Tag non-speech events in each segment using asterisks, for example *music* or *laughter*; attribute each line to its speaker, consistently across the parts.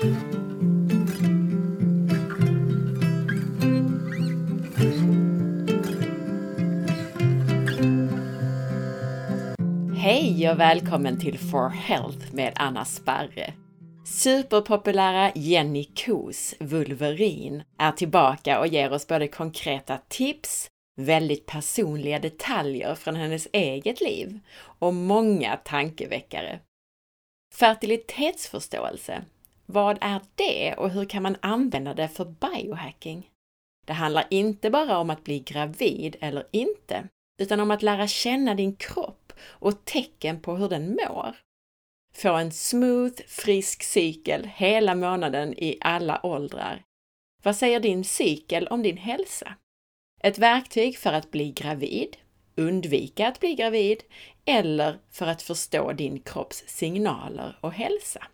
Speaker 1: Hej och välkommen till For Health med Anna Sparre. Superpopulära Jenny Kos, Vulverin, är tillbaka och ger oss både konkreta tips, väldigt personliga detaljer från hennes eget liv och många tankeväckare. Fertilitetsförståelse, vad är det och hur kan man använda det för biohacking? Det handlar inte bara om att bli gravid eller inte, utan om att lära känna din kropp och tecken på hur den mår. Få en smooth, frisk cykel hela månaden i alla åldrar. Vad säger din cykel om din hälsa? Ett verktyg för att bli gravid, undvika att bli gravid eller för att förstå din kropps signaler och hälsa.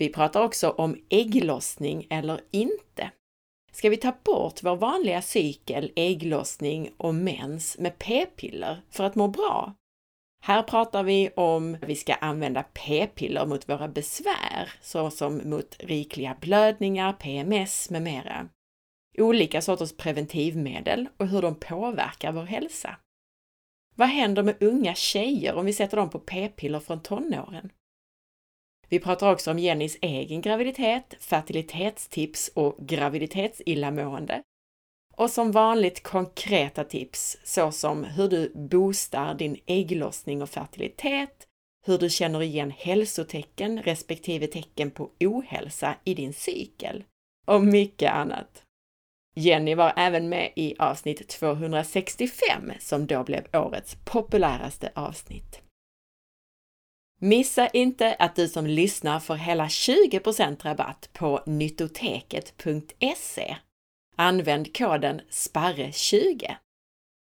Speaker 1: Vi pratar också om ägglossning eller inte. Ska vi ta bort vår vanliga cykel, ägglossning och mens med p-piller för att må bra? Här pratar vi om vi ska använda p-piller mot våra besvär, såsom mot rikliga blödningar, PMS med mera. Olika sorters preventivmedel och hur de påverkar vår hälsa. Vad händer med unga tjejer om vi sätter dem på p-piller från tonåren? Vi pratar också om Jennys egen graviditet, fertilitetstips och graviditetsillamående. Och som vanligt konkreta tips såsom hur du boostar din ägglossning och fertilitet, hur du känner igen hälsotecken respektive tecken på ohälsa i din cykel och mycket annat. Jenny var även med i avsnitt 265 som då blev årets populäraste avsnitt. Missa inte att du som lyssnar får hela 20% rabatt på nyttoteket.se. Använd koden SPARRE20.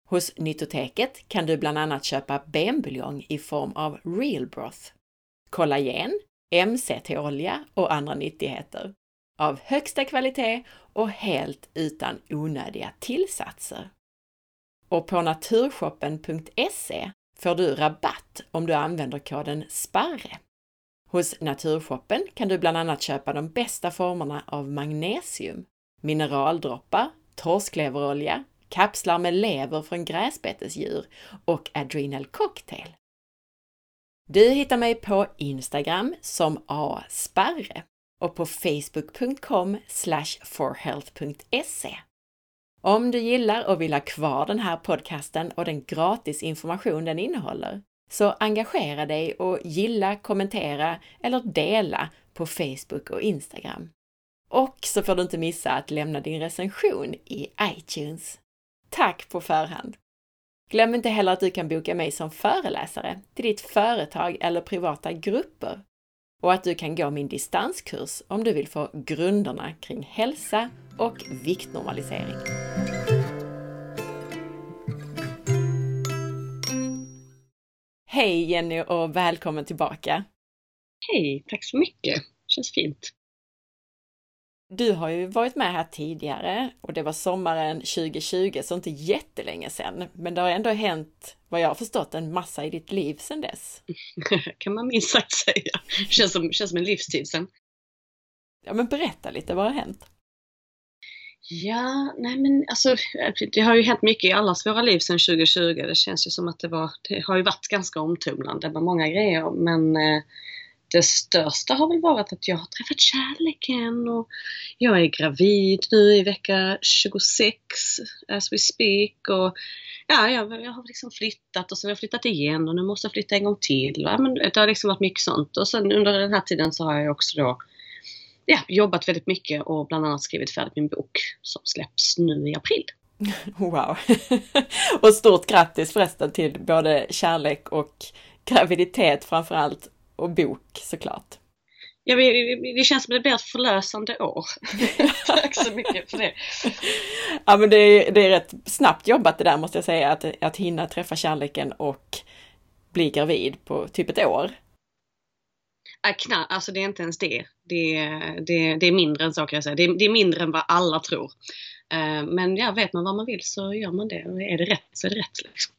Speaker 1: Hos Nyttoteket kan du bland annat köpa benbuljong i form av real broth, kollagen, MCT-olja och andra nyttigheter av högsta kvalitet och helt utan onödiga tillsatser. Och på naturshoppen.se får du rabatt om du använder koden SPARRE. Hos Naturshoppen kan du bland annat köpa de bästa formerna av magnesium, mineraldroppar, torskleverolja, kapslar med lever från gräsbetesdjur och Adrenal Cocktail. Du hittar mig på Instagram som asparre och på facebook.com forhealth.se. Om du gillar och vill ha kvar den här podcasten och den gratis information den innehåller, så engagera dig och gilla, kommentera eller dela på Facebook och Instagram. Och så får du inte missa att lämna din recension i iTunes. Tack på förhand! Glöm inte heller att du kan boka mig som föreläsare till ditt företag eller privata grupper och att du kan gå min distanskurs om du vill få grunderna kring hälsa och viktnormalisering. Hej Jenny och välkommen tillbaka!
Speaker 2: Hej, tack så mycket! Känns fint.
Speaker 1: Du har ju varit med här tidigare och det var sommaren 2020, så inte jättelänge sedan. Men det har ändå hänt, vad jag har förstått, en massa i ditt liv sedan dess. *laughs*
Speaker 2: kan man minst sagt säga. Känns som, känns som en livstid sedan.
Speaker 1: Ja, men berätta lite, vad har hänt?
Speaker 2: Ja, nej men alltså det har ju hänt mycket i allas våra liv sedan 2020. Det känns ju som att det var, det har ju varit ganska omtumlande med många grejer men eh, det största har väl varit att jag har träffat kärleken och jag är gravid nu i vecka 26 as we speak och ja, jag, jag har liksom flyttat och sen har jag flyttat igen och nu måste jag flytta en gång till. Ja, men det har liksom varit mycket sånt och sen under den här tiden så har jag också då ja, jobbat väldigt mycket och bland annat skrivit färdigt min bok som släpps nu i april. *laughs*
Speaker 1: Wow! *laughs* och stort grattis förresten till både kärlek och graviditet framförallt och bok såklart.
Speaker 2: Ja, det känns som det blir ett förlösande år. *laughs* Tack så mycket för det.
Speaker 1: Ja, men det är, det är rätt snabbt jobbat det där måste jag säga, att, att hinna träffa kärleken och bli gravid på typ ett år.
Speaker 2: Äh, kna, alltså det är inte ens det. Det, det, det är mindre än så kan jag säga. Det, det är mindre än vad alla tror. Uh, men ja, vet man vad man vill så gör man det. Och är det rätt så är det rätt. Liksom.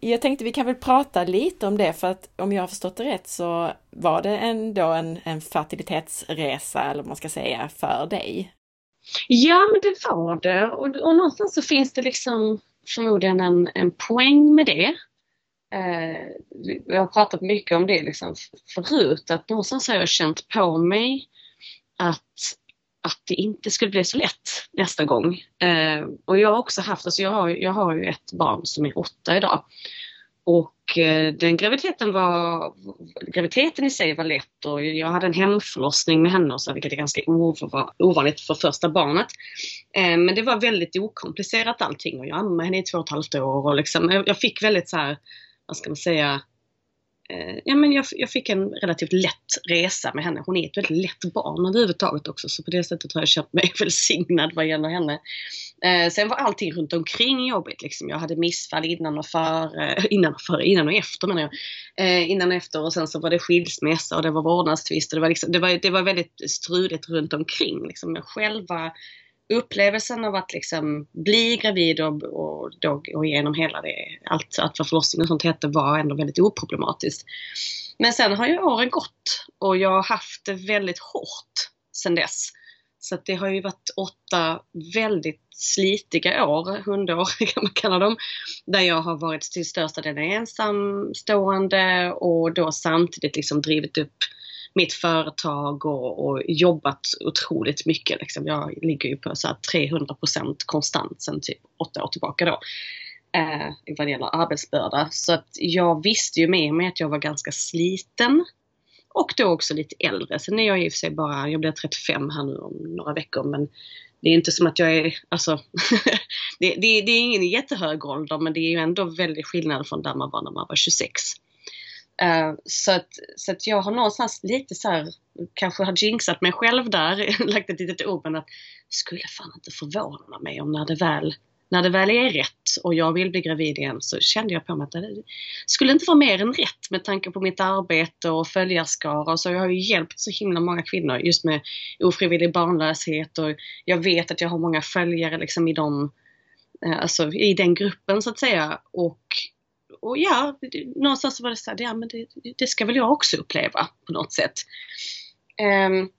Speaker 1: Jag tänkte vi kan väl prata lite om det för att om jag har förstått det rätt så var det ändå en, en fertilitetsresa eller vad man ska säga för dig.
Speaker 2: Ja men det var det och, och någonstans så finns det liksom förmodligen en, en poäng med det. Eh, jag har pratat mycket om det liksom förut att någonstans har jag känt på mig att att det inte skulle bli så lätt nästa gång. Eh, och jag har också haft, alltså jag har, jag har ju ett barn som är åtta idag. Och eh, den graviditeten var, graviditeten i sig var lätt och jag hade en hemförlossning med henne så, vilket är ganska ovanligt för första barnet. Eh, men det var väldigt okomplicerat allting och jag ammade henne i två och ett halvt år och liksom, jag fick väldigt så här, vad ska man säga, Eh, ja, men jag, jag, fick en relativt lätt resa med henne. Hon är ett väldigt lätt barn överhuvudtaget också så på det sättet har jag känt mig *laughs* välsignad vad gäller henne. Eh, sen var allting runt omkring jobbigt. Liksom. Jag hade missfall innan och före, *laughs* innan och före, innan och efter menar jag. Eh, innan och efter och sen så var det skilsmässa och det var vårdnadstvist och det var, liksom, det var, det var väldigt struligt runt omkring. Liksom. Själva upplevelsen av att liksom bli gravid och, och då och genom hela det, allt, att vad förlossning och sånt hette var ändå väldigt oproblematiskt. Men sen har ju åren gått och jag har haft det väldigt hårt sen dess. Så det har ju varit åtta väldigt slitiga år, hundår kan man kalla dem, där jag har varit till största delen ensamstående och då samtidigt liksom drivit upp mitt företag och, och jobbat otroligt mycket. Liksom. Jag ligger ju på så 300 procent konstant sedan typ åtta år tillbaka då. Eh, vad det gäller arbetsbörda. Så att jag visste ju med mig att jag var ganska sliten. Och då också lite äldre. Sen är jag i och för sig bara, jag blir 35 här nu om några veckor men det är inte som att jag är, alltså *laughs* det, det, det, är ingen jättehög ålder men det är ju ändå väldigt skillnad från där man var när man var 26. Uh, så, att, så att jag har någonstans lite så här, kanske har jinxat mig själv där, *laughs* lagt ett litet ord men att skulle fan inte förvåna mig om när det väl när det väl är rätt och jag vill bli gravid igen så kände jag på mig att det skulle inte vara mer än rätt med tanke på mitt arbete och följarskara. Så jag har ju hjälpt så himla många kvinnor just med ofrivillig barnlöshet och jag vet att jag har många följare liksom i, de, eh, alltså i den gruppen så att säga. Och och ja, någonstans var det så här, ja men det, det, ska väl jag också uppleva på något sätt. Um,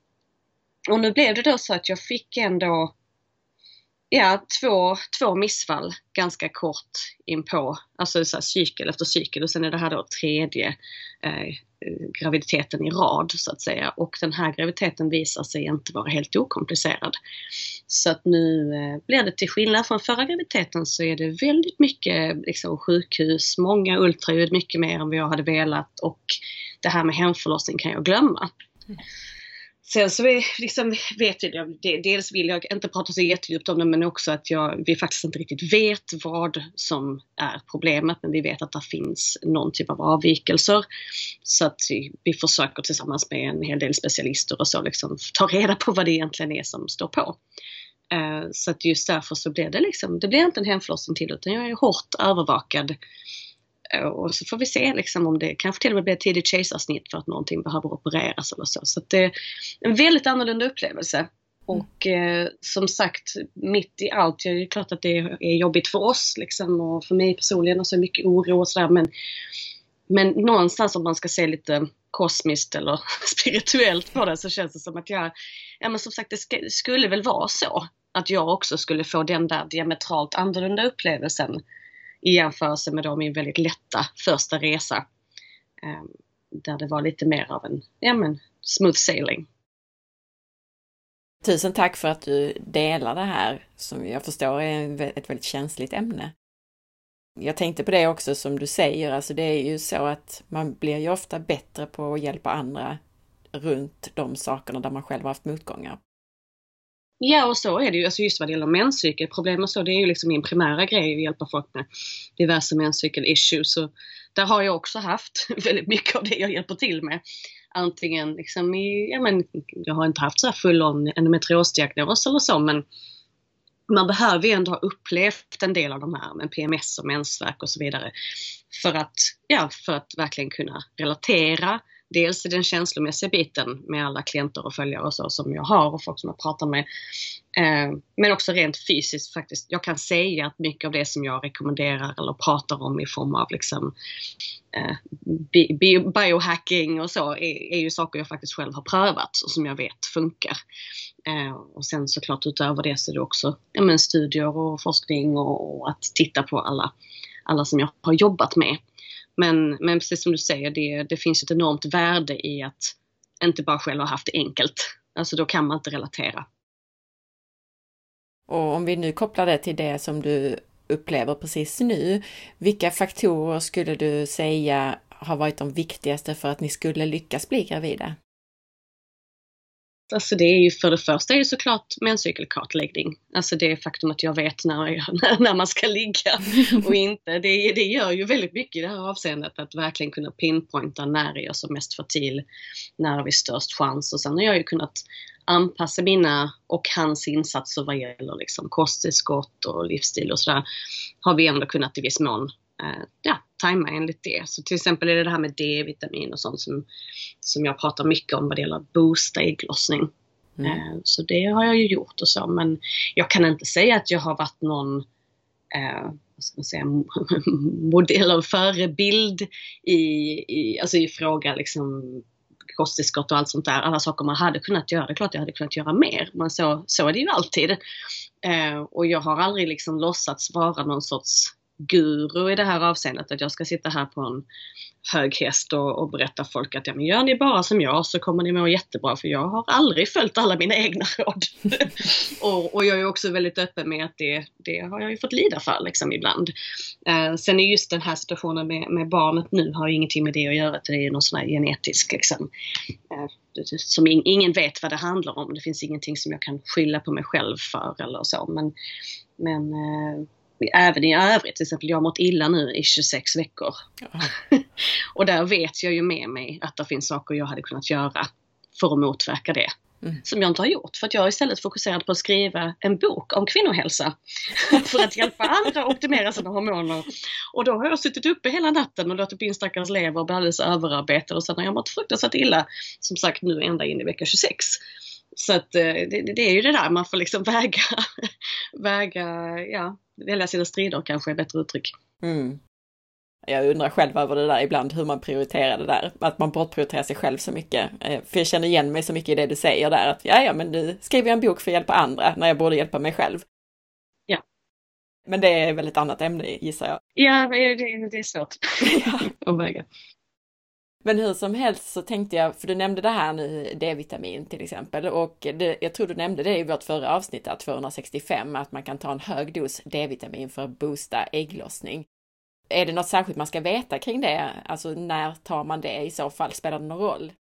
Speaker 2: och nu blev det då så att jag fick ändå ja, två, två missfall ganska kort inpå, alltså så här, cykel efter cykel och sen är det här då tredje eh, graviditeten i rad så att säga och den här graviditeten visar sig inte vara helt okomplicerad. Så att nu eh, blir det till skillnad från förra graviditeten så är det väldigt mycket liksom, sjukhus, många ultraljud, mycket mer än vad jag hade velat och det här med hemförlossning kan jag glömma. Mm. Sen så är, liksom, vet jag, dels vill jag inte prata så jättedjupt om det men också att jag, vi faktiskt inte riktigt vet vad som är problemet men vi vet att det finns någon typ av avvikelser. Så att vi, vi försöker tillsammans med en hel del specialister och så liksom ta reda på vad det egentligen är som står på. Uh, så att just därför så blir det liksom, det blir inte en hemförlossning till utan jag är hårt övervakad och så får vi se liksom om det kanske till och med blir ett tidigt kejsarsnitt för att någonting behöver opereras eller så. Så det är en väldigt annorlunda upplevelse. Mm. Och eh, som sagt, mitt i allt, det är klart att det är jobbigt för oss liksom och för mig personligen och så mycket oro och sådär men men någonstans om man ska se lite kosmiskt eller *laughs* spirituellt på det så känns det som att jag, ja men som sagt det sk skulle väl vara så att jag också skulle få den där diametralt annorlunda upplevelsen i jämförelse med då min väldigt lätta första resa. Ehm, där det var lite mer av en ja, men, smooth sailing.
Speaker 1: Tusen tack för att du delar det här som jag förstår är ett väldigt känsligt ämne. Jag tänkte på det också som du säger, alltså det är ju så att man blir ju ofta bättre på att hjälpa andra runt de sakerna där man själv har haft motgångar.
Speaker 2: Ja, och så är det ju. Alltså just vad det gäller menscykelproblem och så, det är ju liksom min primära grej att hjälpa folk med diverse menscykel-issues. Där har jag också haft *laughs* väldigt mycket av det jag hjälper till med. Antingen liksom i, ja men, jag har inte haft så här full-on endometriosdiagnos eller så, men man behöver ju ändå ha upplevt en del av de här med PMS och mensvärk och så vidare. För att, ja, för att verkligen kunna relatera dels i den känslomässiga biten med alla klienter och följare och så som jag har och folk som jag pratar med. Eh, men också rent fysiskt faktiskt. Jag kan säga att mycket av det som jag rekommenderar eller pratar om i form av liksom eh, biohacking och så är, ju saker jag faktiskt själv har prövat och som jag vet funkar. Eh, och sen såklart utöver det så är det också ja, men studier och forskning och, och att titta på alla, alla som jag har jobbat med. Men, men precis som du säger, det, det finns ett enormt värde i att inte bara själv ha haft det enkelt. Alltså då kan man inte relatera.
Speaker 1: Och om vi nu kopplar det till det som du upplever precis nu, vilka faktorer skulle du säga har varit de viktigaste för att ni skulle lyckas bli gravida?
Speaker 2: Alltså det är ju för det första är det såklart menscykelkartläggning. Alltså det faktum att jag vet när, jag, *laughs* när man ska ligga *laughs* och inte. Det, det gör ju väldigt mycket i det här avseendet att verkligen kunna pinpointa när är jag som mest fertil, när har vi störst chans och sen har jag ju kunnat anpassa mina och hans insatser vad gäller liksom kosttillskott och livsstil och sådär har vi ändå kunnat i viss mån ja, tajma enligt det. Så till exempel är det det här med D-vitamin och sånt som, som jag pratar mycket om vad det gäller att boosta ägglossning. Mm. Eh, så det har jag ju gjort och så men jag kan inte säga att jag har varit någon eh, vad ska man säga, *laughs* modell och förebild i, i, alltså i fråga liksom kosttillskott och allt sånt där. Alla saker man hade kunnat göra. Det är klart jag hade kunnat göra mer. Men så, så är det ju alltid. Eh, och jag har aldrig liksom låtsats vara någon sorts guru i det här avseendet. Att jag ska sitta här på en hög häst och, och berätta folk att ja, men gör ni bara som jag så kommer ni må jättebra för jag har aldrig följt alla mina egna råd. *laughs* och, och, jag är också väldigt öppen med att det, det har jag ju fått lida för liksom ibland. Eh, sen är just den här situationen med, med barnet nu har ingenting med det att göra. Det är någon sån här genetisk liksom, eh, som in, ingen vet vad det handlar om. Det finns ingenting som jag kan skylla på mig själv för eller så. Men, men eh, även i övrigt. Till exempel jag har mått illa nu i 26 veckor. *laughs* och där vet jag ju med mig att det finns saker jag hade kunnat göra för att motverka det. Mm. Som jag inte har gjort för att jag istället fokuserat på att skriva en bok om kvinnohälsa. *laughs* för att hjälpa andra att optimera sina hormoner. Och då har jag suttit uppe hela natten och låtit min stackars lever bli alldeles överarbetad och sen har jag mått fruktansvärt illa. Som sagt nu ända in i vecka 26. Så att eh, det, det, är ju det där man får liksom *laughs* väga, väga, ja, välja sina strider kanske är bättre uttryck. Mm.
Speaker 1: Jag undrar själv över det där ibland, hur man prioriterar det där. Att man bortprioriterar sig själv så mycket. Eh, för jag känner igen mig så mycket i det du säger där, att ja, ja, men nu skriver jag en bok för att hjälpa andra när jag borde hjälpa mig själv.
Speaker 2: Ja.
Speaker 1: Men det är väl ett annat ämne gissar jag.
Speaker 2: Ja, det, det är svårt *laughs* att väga.
Speaker 1: Men hur som helst så tänkte jag, för du nämnde det här nu, D-vitamin till exempel, och det, jag tror du nämnde det i vårt förra avsnitt, 265, att man kan ta en hög dos D-vitamin för att boosta ägglossning. Är det något särskilt man ska veta kring det? Alltså när tar man det i så fall? Spelar det någon roll?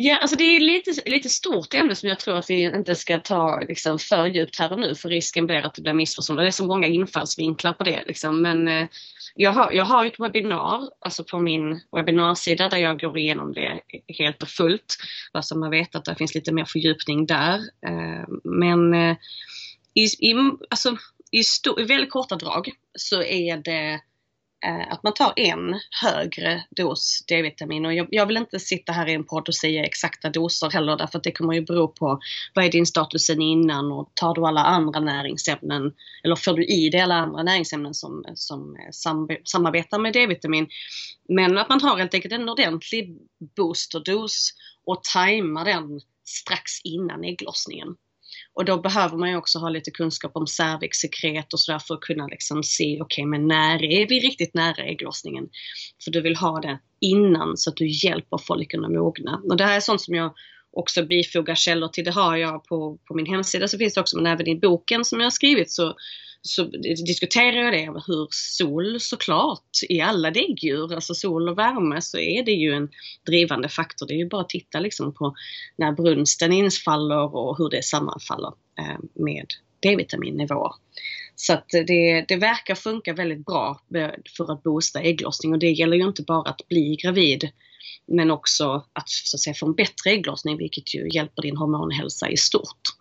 Speaker 2: Ja, alltså det är lite, lite stort ämne som jag tror att vi inte ska ta liksom, för djupt här och nu för risken blir att det blir missförstånd. Det är så många infallsvinklar på det liksom. Men eh, jag har, jag har ett webbinar, alltså på min webbinarsida där jag går igenom det helt och fullt. Alltså man vet att det finns lite mer fördjupning där. Eh, men eh, i, i, alltså, i, stor, i väldigt korta drag så är det Eh, att man tar en högre dos D-vitamin. Och jag, jag, vill inte sitta här i en podd och säga exakta doser heller därför att det kommer ju bero på vad är din status sen innan och tar du alla andra näringsämnen eller får du i dig alla andra näringsämnen som, som samarbetar med D-vitamin. Men att man har helt enkelt en ordentlig boosterdos och tajmar den strax innan ägglossningen. Och då behöver man ju också ha lite kunskap om cervixsekret och sådär för att kunna liksom se, okej okay, men när är vi riktigt nära ägglossningen? För du vill ha det innan så att du hjälper follikeln att mogna. Och det här är sånt som jag också bifogar källor till. Det har jag på, på min hemsida så finns det också, men även i boken som jag har skrivit så så diskuterar jag det hur sol såklart i alla däggdjur, alltså sol och värme så är det ju en drivande faktor. Det är ju bara att titta liksom på när brunsten infaller och hur det sammanfaller eh, med D-vitaminnivåer. Så att det, det verkar funka väldigt bra för att boosta ägglossning och det gäller ju inte bara att bli gravid men också att, så att säga, få en bättre ägglossning vilket ju hjälper din hormonhälsa i stort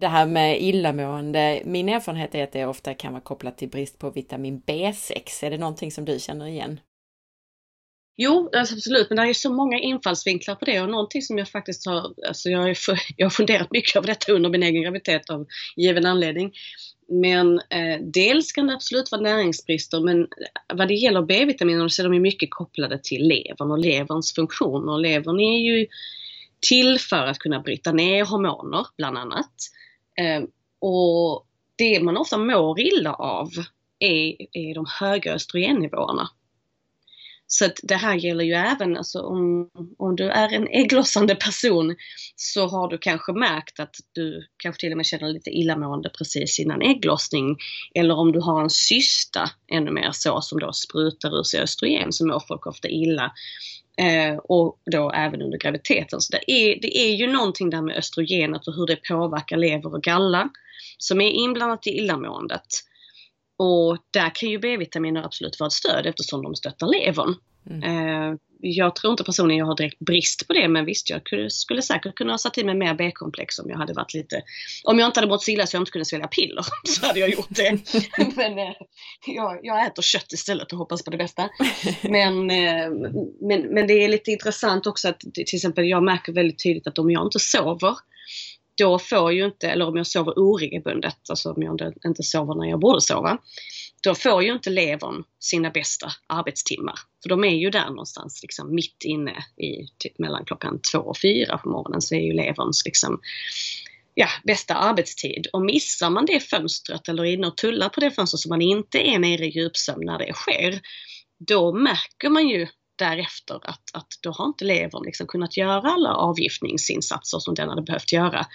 Speaker 1: det här med illamående, min erfarenhet är att det ofta kan vara kopplat till brist på vitamin B6. Är det någonting som du känner igen?
Speaker 2: Jo, alltså absolut, men det är så många infallsvinklar på det och någonting som jag faktiskt har, alltså jag, för, *laughs* jag har funderat mycket över detta under min egen graviditet av given anledning. Men eh, dels kan det absolut vara näringsbrister men vad det gäller B-vitaminer så är de mycket kopplade till levern och leverns funktioner. Levern är ju till för att kunna bryta ner hormoner bland annat. Eh, och det man ofta mår illa av är, är de höga östrogennivåerna. Så att det här gäller ju även alltså om, om du är en ägglossande person så har du kanske märkt att du kanske till och med känner lite illamående precis innan ägglossning. Eller om du har en cysta ännu mer så som då sprutar ur sig östrogen så mår folk ofta illa. Eh, och då även under graviditeten. Så det är, det är ju någonting där med östrogenet och hur det påverkar lever och galla som är inblandat i illamåendet. Och där kan ju B-vitaminer absolut vara ett stöd eftersom de stöttar levern. Mm. Eh, jag tror inte personligen jag har direkt brist på det men visst jag skulle säkert kunna ha satt i mig mer B-komplex om jag hade varit lite Om jag inte hade mått så illa så jag inte kunde svälja piller *laughs* så hade jag gjort det. *laughs* men eh, jag, jag, äter kött istället och hoppas på det bästa. Men, eh, men, men det är lite intressant också att till exempel jag märker väldigt tydligt att om jag inte sover då får ju inte, eller om jag sover oregelbundet, alltså om jag inte, sover när jag borde sova, då får ju inte levern sina bästa arbetstimmar. För de är ju där någonstans liksom mitt inne i typ mellan klockan två och fyra på morgonen så är ju leverns liksom ja, bästa arbetstid. Och missar man det fönstret eller är inne och tullar på det fönstret så man inte är nere i djupsömn när det sker, då märker man ju därefter att, att då har inte levern liksom kunnat göra alla avgiftningsinsatser som den hade behövt göra.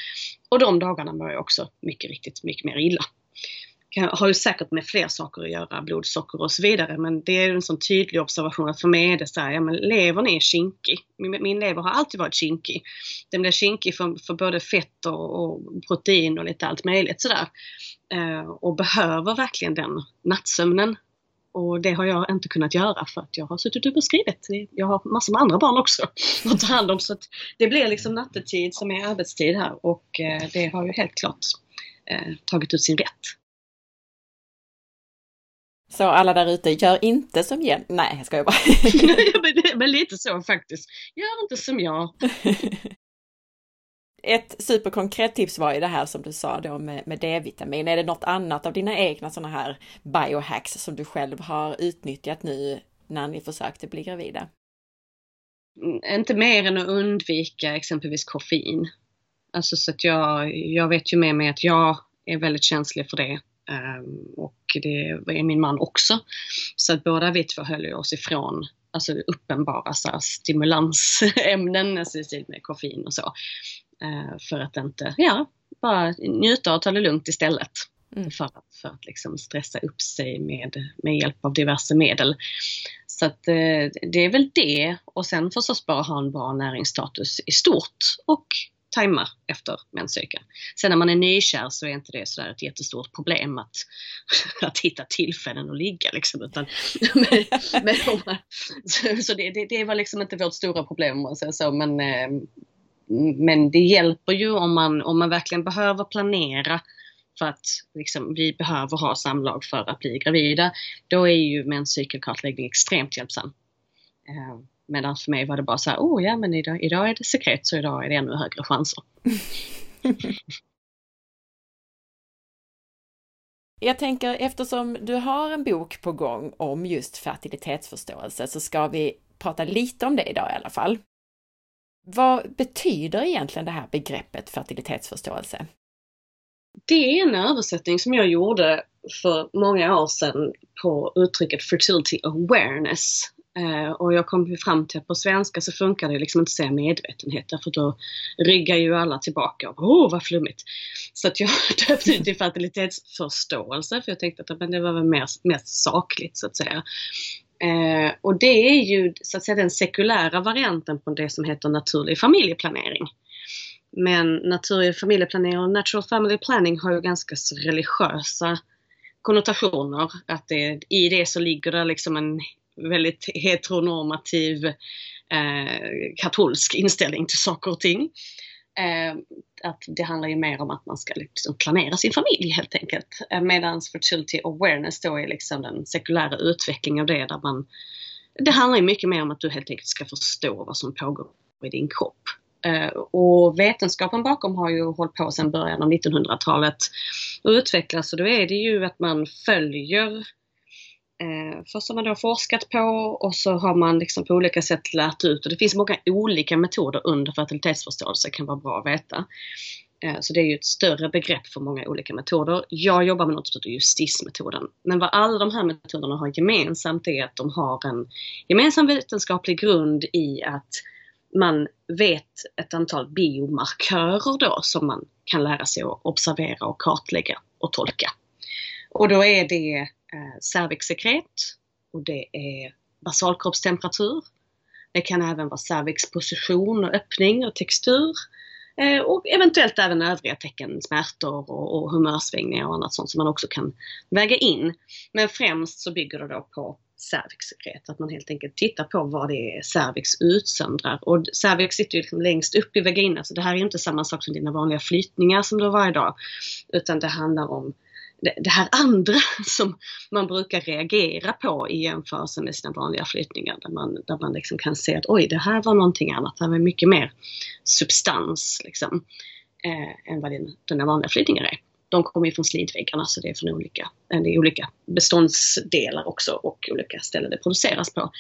Speaker 2: Och de dagarna mår jag också mycket riktigt mycket mer illa. Har ju säkert med fler saker att göra, blodsocker och så vidare, men det är en sån tydlig observation att för mig är det så här, ja men levern är kinkig. Min, min lever har alltid varit kinkig. Den blir kinkig för, för både fett och, och, protein och lite allt möjligt sådär. Eh, och behöver verkligen den nattsömnen och det har jag inte kunnat göra för att jag har suttit upp och skrivit. Jag har massor med andra barn också *laughs* att ta hand om. Så det blir liksom nattetid som är arbetstid här och eh, det har ju helt klart eh, tagit ut sin rätt.
Speaker 1: Så alla där ute, gör inte som Jenny. Nej, jag skojar bara. *laughs* *laughs*
Speaker 2: men lite så faktiskt. Gör inte som jag
Speaker 1: ett superkonkret tips var ju det här som du sa då med, med D-vitamin. Är det något annat av dina egna sådana här biohacks som du själv har utnyttjat nu när ni försökte bli gravida?
Speaker 2: Mm, inte mer än att undvika exempelvis koffein. Alltså så att jag, jag vet ju med mig att jag är väldigt känslig för det. Ehm, och det är min man också. Så att båda vi två höll oss ifrån alltså uppenbara så här, stimulansämnen, alltså med koffein och så. Eh, för att inte, ja, bara njuta och ta det lugnt istället. Mm. För att, för att liksom stressa upp sig med, med hjälp av diverse medel. Så att eh, det är väl det och sen förstås bara ha en bra näringsstatus i stort och tajma efter menscykeln. Sen när man är nykär så är inte det sådär ett jättestort problem att, *laughs* att hitta tillfällen att ligga liksom. Utan, *laughs* men, men, så, så det, det, det var liksom inte vårt stora problem om man säger så men eh, Mm, men det hjälper ju om man, om man verkligen behöver planera för att liksom, vi behöver ha samlag för att bli gravida. Då är ju menscykelkartläggning extremt hjälpsam. Eh, medan för mig var det bara så här, oh ja men idag, idag är det sekret så idag är det ännu högre chanser. *laughs*
Speaker 1: Jag tänker eftersom du har en bok på gång om just fertilitetsförståelse så ska vi prata lite om det idag i alla fall. Vad betyder egentligen det här begreppet fertilitetsförståelse?
Speaker 2: Det är en översättning som jag gjorde för många år sedan på uttrycket fertility awareness. Eh, och jag kom fram till att på svenska så funkar det liksom inte att säga medvetenhet därför då ryggar ju alla tillbaka och åh vad flummigt. Så att jag *laughs* döpte det till fertilitetsförståelse för jag tänkte att men det var väl mer, mer sakligt så att säga. Eh, och det är ju så att säga den sekulära varianten på det som heter naturlig familjeplanering. Men naturlig familjeplanering och natural family planning har ju ganska religiösa konnotationer. Att det, i det så ligger det liksom en väldigt heteronormativ eh, katolsk inställning till saker och ting. Eh, att det handlar ju mer om att man ska liksom planera sin familj helt enkelt. Eh, Medan fertility awareness då är liksom den sekulära utvecklingen av det där man det handlar ju mycket mer om att du helt enkelt ska förstå vad som pågår i din kropp. Eh, och vetenskapen bakom har ju hållit på sedan början av 1900-talet och utvecklats och då är det ju att man följer Eh, först har man då forskat på och så har man liksom på olika sätt lärt ut och det finns många olika metoder under fertilitetsförståelse kan vara bra att veta. Eh, så det är ju ett större begrepp för många olika metoder. Jag jobbar med något som heter justismetoden. Men vad alla de här metoderna har gemensamt är att de har en gemensam vetenskaplig grund i att man vet ett antal biomarkörer då som man kan lära sig att observera och kartlägga och tolka. Och då är det Eh, cervixsekret och det är basalkroppstemperatur. Det kan även vara cervixposition och öppning och textur. Eh, och eventuellt även övriga tecken, smärtor och, och humörsvängningar och annat sånt som man också kan väga in. Men främst så bygger det då på cervixsekret, att man helt enkelt tittar på vad det är cervix utsöndrar. Och cervix sitter ju liksom längst upp i vagina så det här är inte samma sak som dina vanliga flytningar som du har varje dag. Utan det handlar om det här andra *laughs* som man brukar reagera på i jämförelse med sina vanliga flyttningar. Där man, där man liksom kan se att oj, det här var någonting annat. Det här var mycket mer substans liksom, eh, än vad din, dina vanliga flyttningar är. De kommer ju från slidväggarna så det är från olika, eh, det är olika beståndsdelar också och olika ställen det produceras på.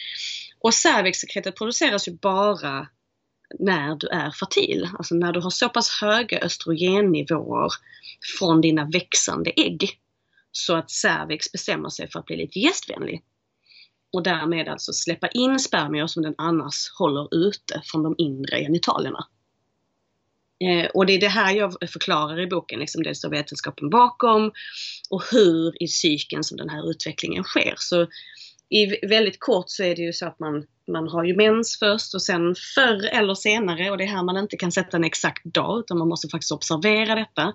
Speaker 2: Och cervixsekretet produceras ju bara när du är fertil. Alltså när du har så pass höga östrogennivåer från dina växande ägg så att cervix bestämmer sig för att bli lite gästvänlig. Och därmed alltså släppa in spermier som den annars håller ute från de inre genitalierna. Eh, och det är det här jag förklarar i boken, liksom det står vetenskapen bakom och hur i cykeln som den här utvecklingen sker. Så i väldigt kort så är det ju så att man, man har ju mens först och sen förr eller senare, och det är här man inte kan sätta en exakt dag utan man måste faktiskt observera detta,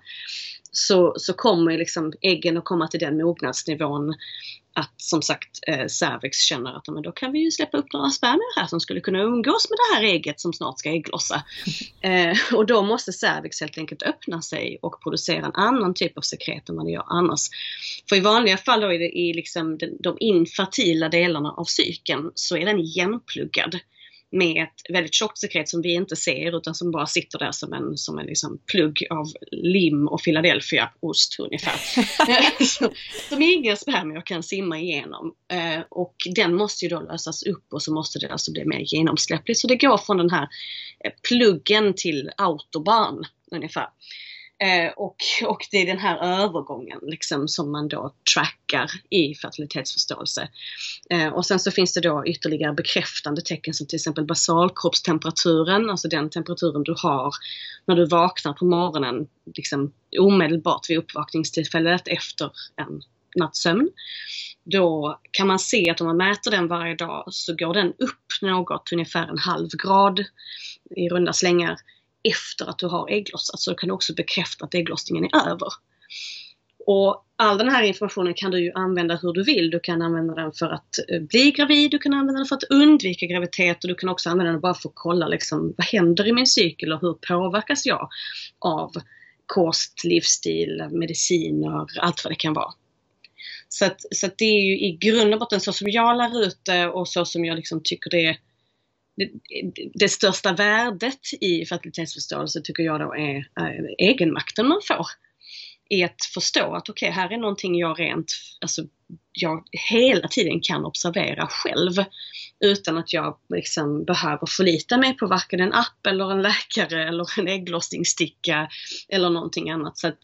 Speaker 2: så, så kommer liksom äggen att komma till den mognadsnivån att som sagt eh, cervix känner att men då kan vi ju släppa upp några spermier här som skulle kunna umgås med det här ägget som snart ska ägglossa. *laughs* Eh, och då måste cervix helt enkelt öppna sig och producera en annan typ av sekret än vad det gör annars. För i vanliga fall då i, i liksom de, de infertila delarna av cykeln så är den igenpluggad med ett väldigt tjockt sekret som vi inte ser utan som bara sitter där som en, som en liksom plugg av lim och Philadelphia-ost ungefär. som inga spermier kan simma igenom. Eh, och den måste ju då lösas upp och så måste det alltså bli mer genomsläppligt. Så det går från den här eh, pluggen till autobahn ungefär. Eh, och, och det är den här övergången liksom som man då trackar i fertilitetsförståelse. Eh, och sen så finns det då ytterligare bekräftande tecken som till exempel basalkroppstemperaturen, alltså den temperaturen du har när du vaknar på morgonen, liksom omedelbart vid uppvakningstillfället efter en nattsömn. Då kan man se att om man mäter den varje dag så går den upp något, ungefär en halv grad i runda slängar efter att du har ägglossat. Så kan du också bekräfta att ägglossningen är över. Och all den här informationen kan du ju använda hur du vill. Du kan använda den för att eh, bli gravid, du kan använda den för att undvika graviditet och du kan också använda den bara för att kolla liksom, vad händer i min cykel och hur påverkas jag av kost, livsstil, mediciner, allt vad det kan vara. Så, att, så att det är ju i grund och botten så som jag lär ut det och så som jag liksom tycker det är det, det, största värdet i fertilitetsförståelse tycker jag då är, äh, egenmakten man får. I att förstå att okej, okay, här är någonting jag rent, alltså jag hela tiden kan observera själv. Utan att jag liksom behöver förlita mig på varken en app eller en läkare eller en ägglossningssticka eller någonting annat. Så att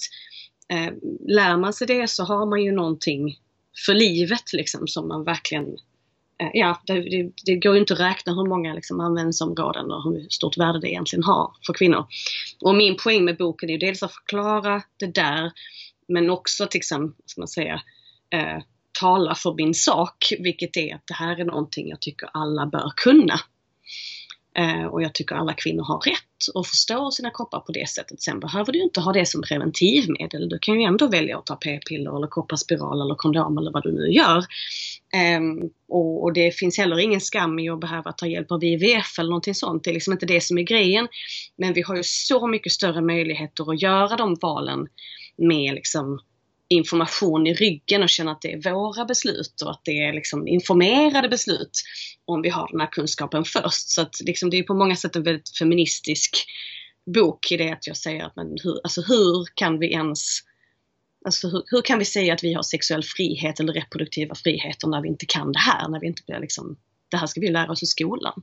Speaker 2: eh, lär man sig det så har man ju någonting för livet liksom som man verkligen Eh, ja, det, det, det, går ju inte att räkna hur många liksom, användningsområden och hur stort värde det egentligen har för kvinnor. Och min poäng med boken är ju dels att förklara det där men också att liksom, ska man säga, eh, tala för min sak, vilket är att det här är någonting jag tycker alla bör kunna. Eh, och jag tycker alla kvinnor har rätt att förstå sina kroppar på det sättet. Sen behöver du inte ha det som preventivmedel. Du kan ju ändå välja att ta p-piller eller kopparspiral eller kondom eller vad du nu gör. Ehm, och, och, det finns heller ingen skam i att behöva ta hjälp av IVF eller någonting sånt. Det är liksom inte det som är grejen. Men vi har ju så mycket större möjligheter att göra de valen med liksom information i ryggen och känna att det är våra beslut och att det är liksom informerade beslut om vi har den här kunskapen först. Så att liksom det är på många sätt en väldigt feministisk bok i det att jag säger att men hur, alltså hur kan vi ens Alltså hur, hur, kan vi säga att vi har sexuell frihet eller reproduktiva friheter när vi inte kan det här? När vi inte blir liksom, det här ska vi lära oss i skolan.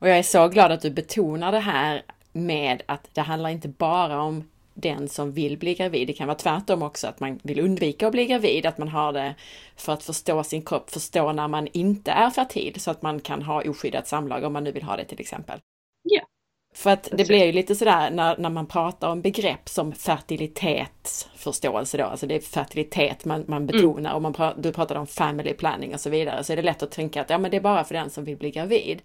Speaker 1: Och jag är så glad att du betonar det här med att det handlar inte bara om den som vill bli gravid. Det kan vara tvärtom också, att man vill undvika att bli gravid, att man har det för att förstå sin kropp, förstå när man inte är fertil, så att man kan ha oskyddat samlag om man nu vill ha det till exempel.
Speaker 2: Ja.
Speaker 1: För att det blir ju lite sådär när, när man pratar om begrepp som fertilitetsförståelse då, alltså det är fertilitet man, man mm. betonar mm. och man pra, du pratade om family planning och så vidare, så är det lätt att tänka att ja men det är bara för den som vill bli gravid.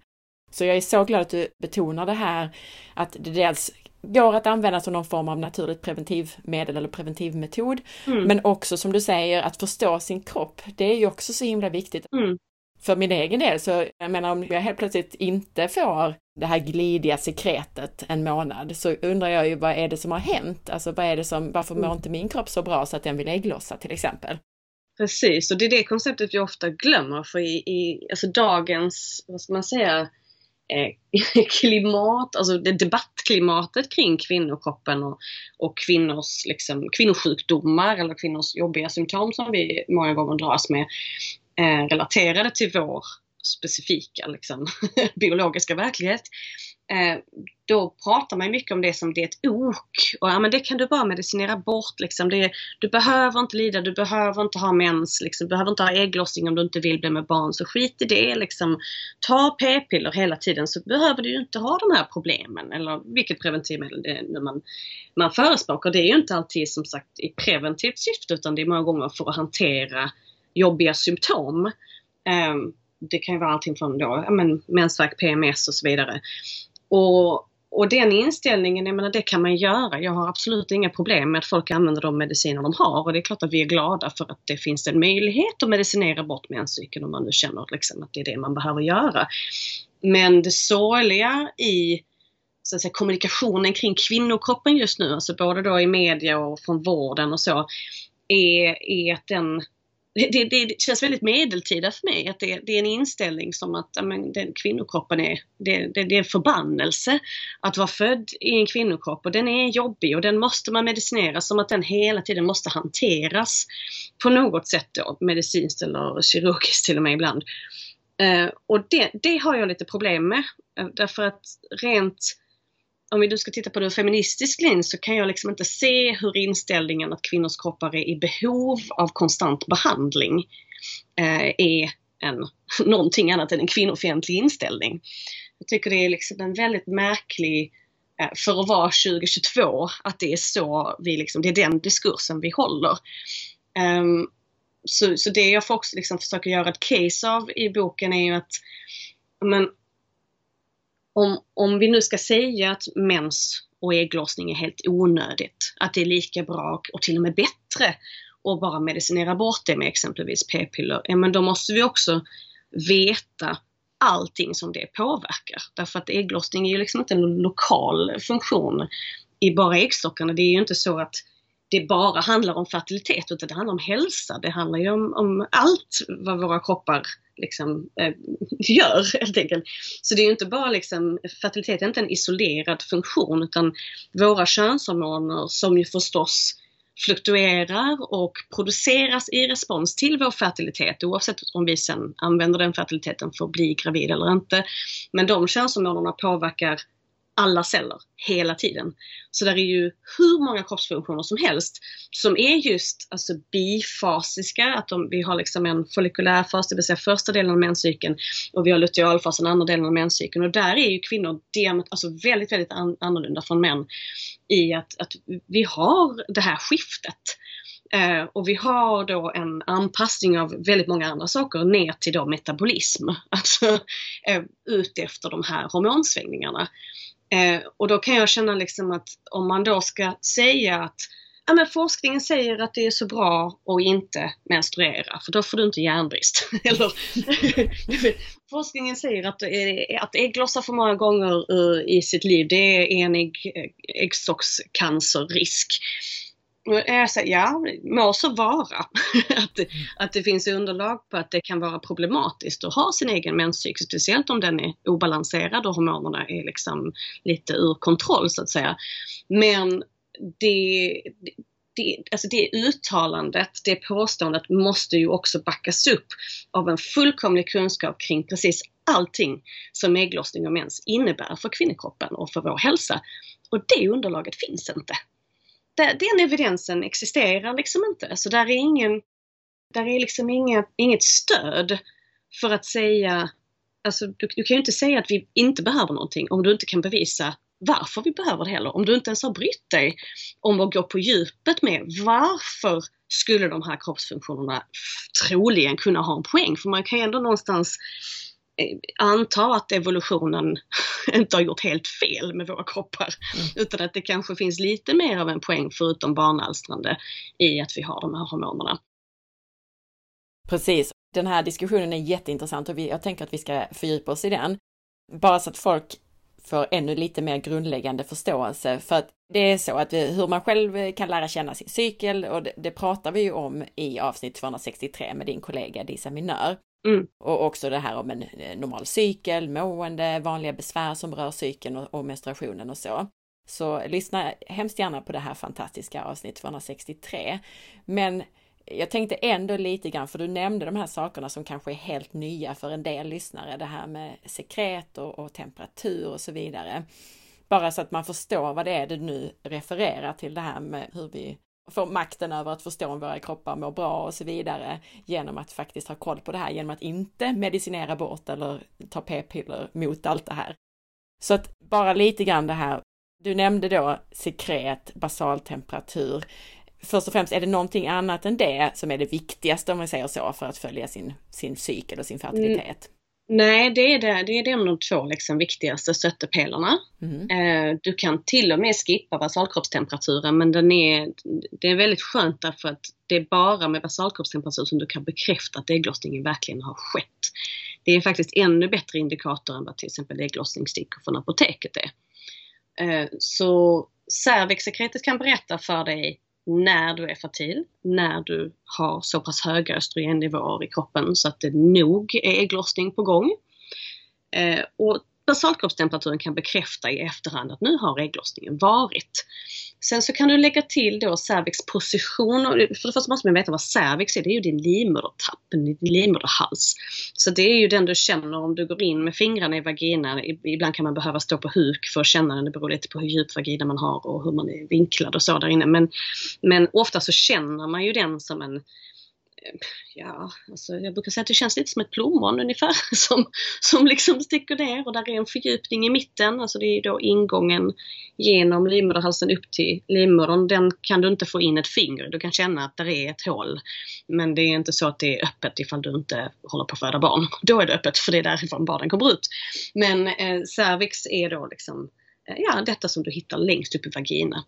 Speaker 1: Så jag är så glad att du betonar det här att det dels går att använda som någon form av naturligt preventivmedel eller preventivmetod. Mm. Men också som du säger att förstå sin kropp. Det är ju också så himla viktigt.
Speaker 2: Mm.
Speaker 1: För min egen del så, jag menar om jag helt plötsligt inte får det här glidiga sekretet en månad så undrar jag ju vad är det som har hänt? Alltså vad är det som, varför mår mm. inte min kropp så bra så att den vill ägglossa till exempel?
Speaker 2: Precis, och det är det konceptet vi ofta glömmer för i, i alltså dagens, vad ska man säga, Eh, *laughs* klimat, alltså det debattklimatet kring kvinnokroppen och, och kvinnors liksom, kvinnosjukdomar eller kvinnors jobbiga symptom som vi många gånger dras med eh, relaterade till vår specifika liksom, *laughs* biologiska verklighet. Eh, då pratar man mycket om det som det är ett ok. Och ja, men det kan du bara medicinera bort. Liksom. Det, du behöver inte lida, du behöver inte ha mens, liksom. du behöver inte ha ägglossning om du inte vill bli med barn. Så skit i det. Liksom. Ta p-piller hela tiden så behöver du inte ha de här problemen. Eller vilket preventivmedel det är man, man förespråkar. Det är ju inte alltid som sagt i preventivt syfte utan det är många gånger för att hantera jobbiga symptom. Um, det kan ju vara allting från då, ja, men, mensvärk, PMS och så vidare. Och, och den inställningen, jag menar det kan man göra. Jag har absolut inga problem med att folk använder de mediciner de har och det är klart att vi är glada för att det finns en möjlighet att medicinera bort menscykeln om man nu känner liksom att det är det man behöver göra. Men det sorgliga i så att säga, kommunikationen kring kvinnokroppen just nu, alltså både då i media och från vården och så, är, är att den det, det, det, känns väldigt medeltida för mig. Att det, det är en inställning som att men, den kvinnokroppen är, det, det, det är en förbannelse att vara född i en kvinnokropp och den är jobbig och den måste man medicinera som att den hela tiden måste hanteras på något sätt då, medicinskt eller kirurgiskt till och med ibland. Uh, och det, det har jag lite problem med. Eh, därför att rent om vi nu ska titta på det ur feministisk lins så kan jag liksom inte se hur inställningen att kvinnors kroppar är i behov av konstant behandling eh, är en, *laughs* någonting annat än en kvinnofientlig inställning. Jag tycker det är liksom en väldigt märklig, eh, för att vara 2022, att det är så vi liksom, det är den diskursen vi håller. Um, så, så det jag också liksom försöker göra ett case av i boken är ju att men, om, om vi nu ska säga att mens och ägglossning är helt onödigt, att det är lika bra och till och med bättre att bara medicinera bort det med exempelvis p-piller, ja men då måste vi också veta allting som det påverkar. Därför att ägglossning är ju liksom inte en lokal funktion i bara äggstockarna. Det är ju inte så att det bara handlar om fertilitet utan det handlar om hälsa. Det handlar ju om, om allt vad våra kroppar liksom, eh, gör helt enkelt. Så det är ju inte bara liksom, fertilitet är inte en isolerad funktion utan våra könshormoner som ju förstås fluktuerar och produceras i respons till vår fertilitet oavsett om vi sen använder den fertiliteten för att bli gravid eller inte. Men de könshormonerna påverkar alla celler hela tiden. Så där är ju hur många kroppsfunktioner som helst som är just alltså bifasiska, att de, vi har liksom en follikulär fas, det vill säga första delen av menscykeln och vi har lutealfasen, andra delen av menscykeln och där är ju kvinnor alltså väldigt, väldigt an annorlunda från män i att, att vi har det här skiftet. Eh, och vi har då en anpassning av väldigt många andra saker ner till då metabolism. *laughs* Alltså eh, ut efter de här hormonsvängningarna. Eh, och då kan jag känna liksom att om man då ska säga att ja, men forskningen säger att det är så bra att inte menstruera för då får du inte järnbrist. *laughs* Eller, *laughs* forskningen säger att, eh, att ägglossa för många gånger uh, i sitt liv det är en ägg, eh, äggstockscancerrisk jag säger, ja, må så vara *laughs* att, det, att det finns underlag på att det kan vara problematiskt att ha sin egen menscykel, speciellt om den är obalanserad och hormonerna är liksom lite ur kontroll så att säga. Men det, det, alltså det uttalandet, det påståendet måste ju också backas upp av en fullkomlig kunskap kring precis allting som ägglossning och mens innebär för kvinnokroppen och för vår hälsa. Och det underlaget finns inte. Den evidensen existerar liksom inte. Så där är ingen, där är liksom inget, inget stöd för att säga, alltså du, du kan ju inte säga att vi inte behöver någonting om du inte kan bevisa varför vi behöver det heller. Om du inte ens har brytt dig om att gå på djupet med varför skulle de här kroppsfunktionerna troligen kunna ha en poäng? För man kan ju ändå någonstans anta att evolutionen *laughs* inte har gjort helt fel med våra kroppar. Mm. Utan att det kanske finns lite mer av en poäng förutom barnalstrande i att vi har de här hormonerna.
Speaker 1: Precis. Den här diskussionen är jätteintressant och vi, jag tänker att vi ska fördjupa oss i den. Bara så att folk för ännu lite mer grundläggande förståelse. För att det är så att hur man själv kan lära känna sin cykel och det, det pratar vi ju om i avsnitt 263 med din kollega Disa Minör. Mm. Och också det här om en eh, normal cykel, mående, vanliga besvär som rör cykeln och, och menstruationen och så. Så lyssna hemskt gärna på det här fantastiska avsnitt 263. Men jag tänkte ändå lite grann, för du nämnde de här sakerna som kanske är helt nya för en del lyssnare, det här med sekret och, och temperatur och så vidare. Bara så att man förstår vad det är du nu refererar till det här med hur vi får makten över att förstå om våra kroppar mår bra och så vidare genom att faktiskt ha koll på det här, genom att inte medicinera bort eller ta p-piller mot allt det här. Så att bara lite grann det här, du nämnde då sekret, basaltemperatur först och främst, är det någonting annat än det som är det viktigaste om man säger så för att följa sin, sin cykel och sin fertilitet? Mm.
Speaker 2: Nej, det är, det, det är de två liksom viktigaste stöttepelarna. Mm. Eh, du kan till och med skippa basalkroppstemperaturen men den är, det är väldigt skönt därför att det är bara med basalkroppstemperatur som du kan bekräfta att ägglossningen verkligen har skett. Det är faktiskt ännu bättre indikator än vad till exempel ägglossningsstickor från apoteket är. Eh, så cervixsekretet kan berätta för dig när du är fertil, när du har så pass höga östrogennivåer i kroppen så att det nog är ägglossning på gång. Eh, och basalkroppstemperaturen kan bekräfta i efterhand att nu har ägglossningen varit. Sen så kan du lägga till då cervix position. För det första måste man veta vad cervix är. Det är ju din livmodertapp, din livmoderhals. Så det är ju den du känner om du går in med fingrarna i vaginan. Ibland kan man behöva stå på huk för att känna den. Det beror lite på hur djup vagina man har och hur man är vinklad och så där inne. Men, men ofta så känner man ju den som en ja, alltså jag brukar säga att det känns lite som ett plommon ungefär *laughs* som, som liksom sticker ner och där är en fördjupning i mitten. Alltså det är då ingången genom livmoderhalsen upp till livmodern. Den kan du inte få in ett finger. Du kan känna att det är ett hål. Men det är inte så att det är öppet ifall du inte håller på att föda barn. *laughs* Då är det öppet för det är därifrån barnen kommer ut. Men eh, cervix är då liksom eh, ja, detta som du hittar längst upp i vagina.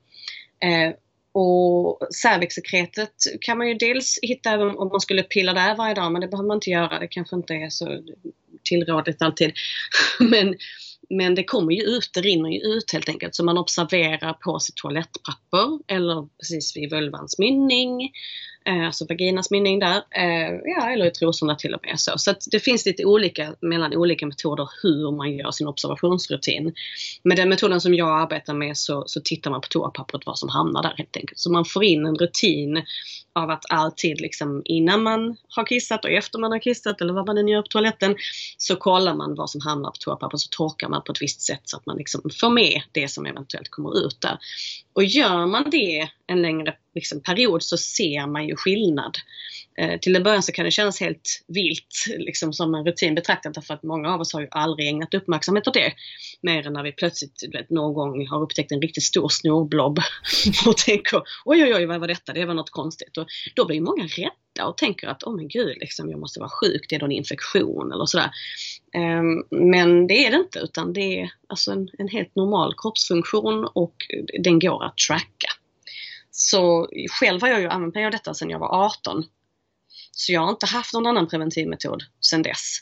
Speaker 2: Eh, och cervixsekretet kan man ju dels hitta även om man skulle pilla där varje dag, men det behöver man inte göra. Det kanske inte är så tillrådligt alltid. *laughs* men, men det kommer ju ut, det rinner ju ut helt enkelt. Så man observerar på sitt toalettpapper eller precis vid vulvans mynning Eh, alltså vaginas mynning där, eh, ja, eller i trosorna till och med. Så, så det finns lite olika mellan olika metoder hur man gör sin observationsrutin. Med den metoden som jag arbetar med så, så tittar man på toapappret vad som hamnar där helt enkelt. Så man får in en rutin av att alltid liksom innan man har kissat och efter man har kissat eller vad man än gör på toaletten så kollar man vad som hamnar på toapappret så torkar man på ett visst sätt så att man liksom får med det som eventuellt kommer ut där. Och gör man det en längre liksom, period så ser man ju skillnad. Eh, till en början så kan det kännas helt vilt liksom, som en rutin betraktat därför att många av oss har ju aldrig ägnat uppmärksamhet åt det. Mer än när vi plötsligt vet, någon gång har upptäckt en riktigt stor snorblob *laughs* och tänker oj oj oj vad var detta, det var något konstigt. Och då blir många rädda och tänker att åh oh, men gud, liksom, jag måste vara sjuk, det är någon infektion eller sådär. Ehm, men det är det inte utan det är alltså en, en helt normal kroppsfunktion och den går att tracka. Så själv har jag ju använt mig av detta sedan jag var 18. Så jag har inte haft någon annan preventivmetod sedan dess.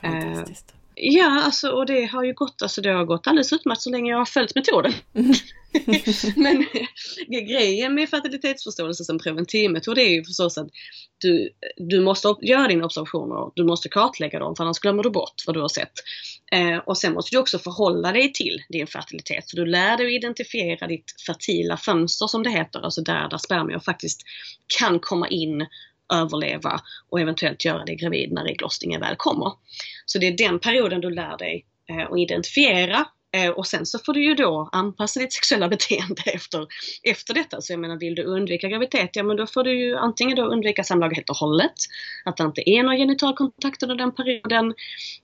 Speaker 1: Fantastiskt.
Speaker 2: Ja, alltså, och det har ju gått, alltså, det har gått alldeles utmärkt så länge jag har följt metoden. *laughs* *laughs* Men grejen med fertilitetsförståelse som preventivmetod är ju förstås att du, du måste göra dina observationer, du måste kartlägga dem för annars glömmer du bort vad du har sett. Eh, och sen måste du också förhålla dig till din fertilitet. Så du lär dig att identifiera ditt fertila fönster som det heter, alltså där, där spermier faktiskt kan komma in överleva och eventuellt göra dig gravid när ägglossningen väl kommer. Så det är den perioden du lär dig eh, att identifiera eh, och sen så får du ju då anpassa ditt sexuella *laughs* beteende efter, efter detta. Så jag menar, vill du undvika graviditet, ja men då får du ju antingen då undvika samlag helt och hållet, att det inte är några genitalkontakter under den perioden,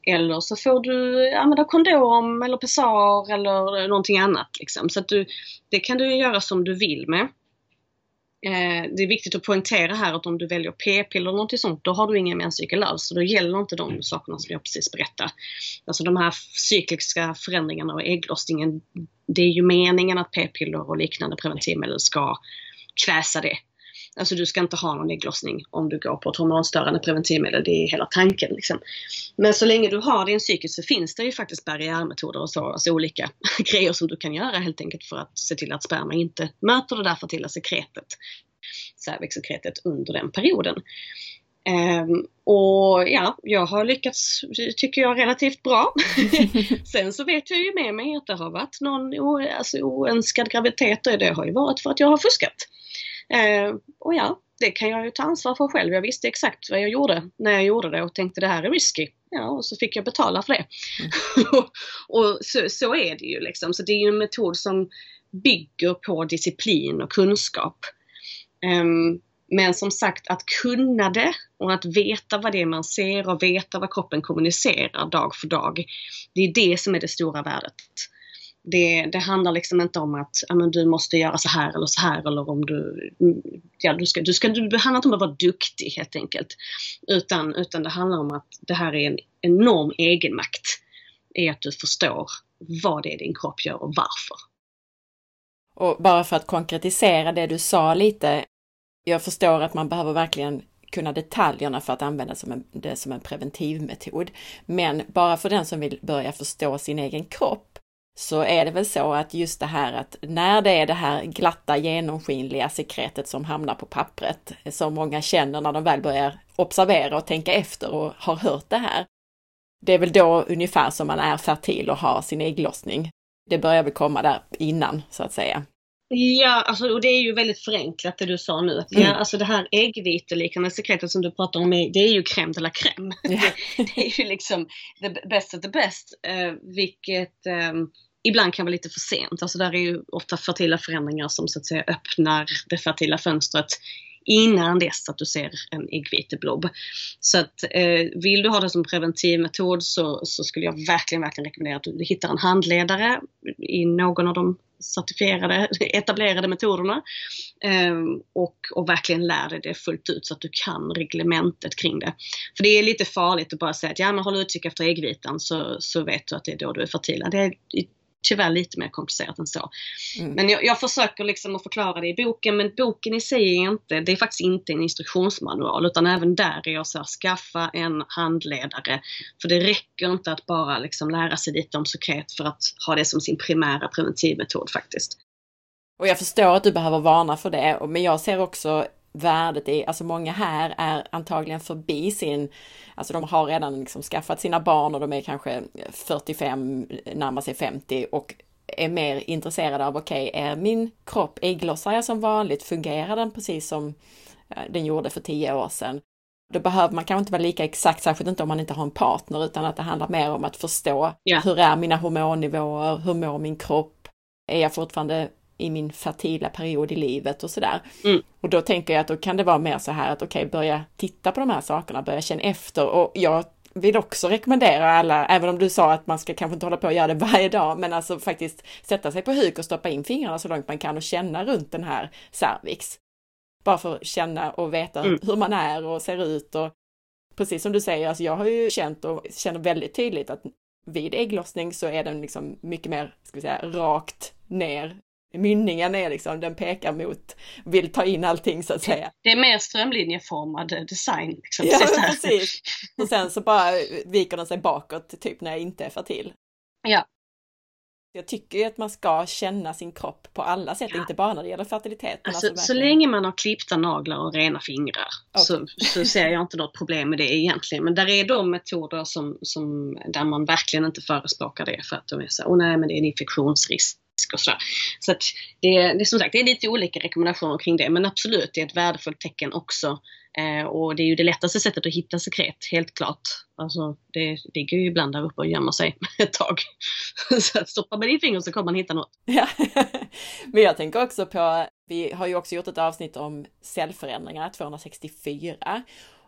Speaker 2: eller så får du använda kondom eller pessar eller någonting annat. Liksom. Så att du, det kan du göra som du vill med. Eh, det är viktigt att poängtera här att om du väljer p-piller eller något sånt, då har du ingen menscykel alls. Så då gäller inte de sakerna som jag precis berättade. Alltså de här cykliska förändringarna och ägglossningen, det är ju meningen att p-piller och liknande preventivmedel ska kväsa det. Alltså du ska inte ha någon ägglossning om du går på ett hormonstörande preventivmedel. Det är hela tanken. Liksom. Men så länge du har din cykel så finns det ju faktiskt barriärmetoder och så, alltså olika *laughs* grejer som du kan göra helt enkelt för att se till att sperma inte möter det där fertila sekretet, cervixsekretet under den perioden. Um, och ja, jag har lyckats, tycker jag, relativt bra. *laughs* Sen så vet jag ju med mig att det har varit någon alltså, oönskad graviditet och det har ju varit för att jag har fuskat. Eh, och ja, det kan jag ju ta ansvar för själv. Jag visste exakt vad jag gjorde när jag gjorde det och tänkte det här är risky. Ja, och så fick jag betala för det. Mm. *laughs* och så, så, är det ju liksom. Så det är ju en metod som bygger på disciplin och kunskap. Um, men som sagt att kunna det och att veta vad det är man ser och veta vad kroppen kommunicerar dag för dag. Det är det som är det stora värdet. Det, det, handlar liksom inte om att men du måste göra så här eller så här eller om du... Ja, du ska, du ska, det handlar inte om att vara duktig helt enkelt. Utan, utan det handlar om att det här är en enorm egenmakt i att du förstår vad det är din kropp gör och varför.
Speaker 1: Och bara för att konkretisera det du sa lite. Jag förstår att man behöver verkligen kunna detaljerna för att använda som en, det som en preventivmetod. Men bara för den som vill börja förstå sin egen kropp så är det väl så att just det här att när det är det här glatta genomskinliga sekretet som hamnar på pappret, som många känner när de väl börjar observera och tänka efter och har hört det här. Det är väl då ungefär som man är fertil och har sin ägglossning. Det börjar väl komma där innan, så att säga.
Speaker 2: Ja, alltså, och det är ju väldigt förenklat det du sa nu. Mm. Ja, alltså det här äggviteliknande sekretet som du pratar om, det är ju crème de la crème. Ja. *laughs* det, det, är ju liksom the best of the best. Uh, vilket um, ibland kan vara lite för sent. Alltså där är ju ofta fertila förändringar som så att säga öppnar det fertila fönstret innan dess att du ser en äggviteblob. Så att eh, vill du ha det som preventivmetod så, så skulle jag verkligen, verkligen rekommendera att du hittar en handledare i någon av de certifierade, *laughs* etablerade metoderna eh, och, och verkligen lär dig det fullt ut så att du kan reglementet kring det. För det är lite farligt att bara säga att ja men håll utkik efter äggvitan så, så vet du att det är då du är fertil. Det är tyvärr lite mer komplicerat än så. Mm. Men jag, jag, försöker liksom att förklara det i boken men boken i sig är inte, det är faktiskt inte en instruktionsmanual utan även där är jag så här, skaffa en handledare. För det räcker inte att bara liksom lära sig lite om sekret för att ha det som sin primära preventivmetod faktiskt.
Speaker 1: Och jag förstår att du behöver varna för det, men jag ser också värdet i, alltså många här är antagligen förbi sin, alltså de har redan liksom skaffat sina barn och de är kanske 45, närmar sig 50 och är mer intresserade av, okej, okay, är min kropp, ägglossar jag som vanligt, fungerar den precis som eh, den gjorde för tio år sedan? Då behöver man kanske inte vara lika exakt, särskilt inte om man inte har en partner, utan att det handlar mer om att förstå yeah. hur är mina hormonnivåer, hur mår min kropp? Är jag fortfarande i min fertila period i livet och sådär. Mm. Och då tänker jag att då kan det vara mer så här att okej, okay, börja titta på de här sakerna, börja känna efter och jag vill också rekommendera alla, även om du sa att man ska kanske inte hålla på och göra det *laughs* varje dag, men alltså faktiskt sätta sig på huk och stoppa in fingrarna så långt man kan och känna runt den här cervix. Bara för att känna och veta mm. hur man är och ser ut och precis som du säger, alltså jag har ju känt och känner väldigt tydligt att vid ägglossning så är den liksom mycket mer, ska vi säga, rakt ner mynningen är liksom, den pekar mot, vill ta in allting så att säga.
Speaker 2: Det är mer strömlinjeformad design. Liksom.
Speaker 1: Ja, precis. Och sen så bara viker den sig bakåt, typ när jag inte är fertil.
Speaker 2: Ja.
Speaker 1: Jag tycker ju att man ska känna sin kropp på alla sätt, ja. inte bara när det gäller fertilitet.
Speaker 2: Alltså, alltså så länge man har klippta naglar och rena fingrar okay. så, så ser jag inte något problem med det egentligen. Men där är de metoder som, som, där man verkligen inte förespråkar det för att de är så, åh nej men det är en infektionsrisk och sådär. Så att det, det är som sagt, det är lite olika rekommendationer kring det men absolut, det är ett värdefullt tecken också. Eh, och det är ju det lättaste sättet att hitta sekret, helt klart. Alltså det ligger ju ibland där uppe och gömmer sig *laughs* ett tag. *laughs* så att stoppa med din finger så kommer man hitta något.
Speaker 1: Ja. *laughs* men jag tänker också på, vi har ju också gjort ett avsnitt om cellförändringar, 264.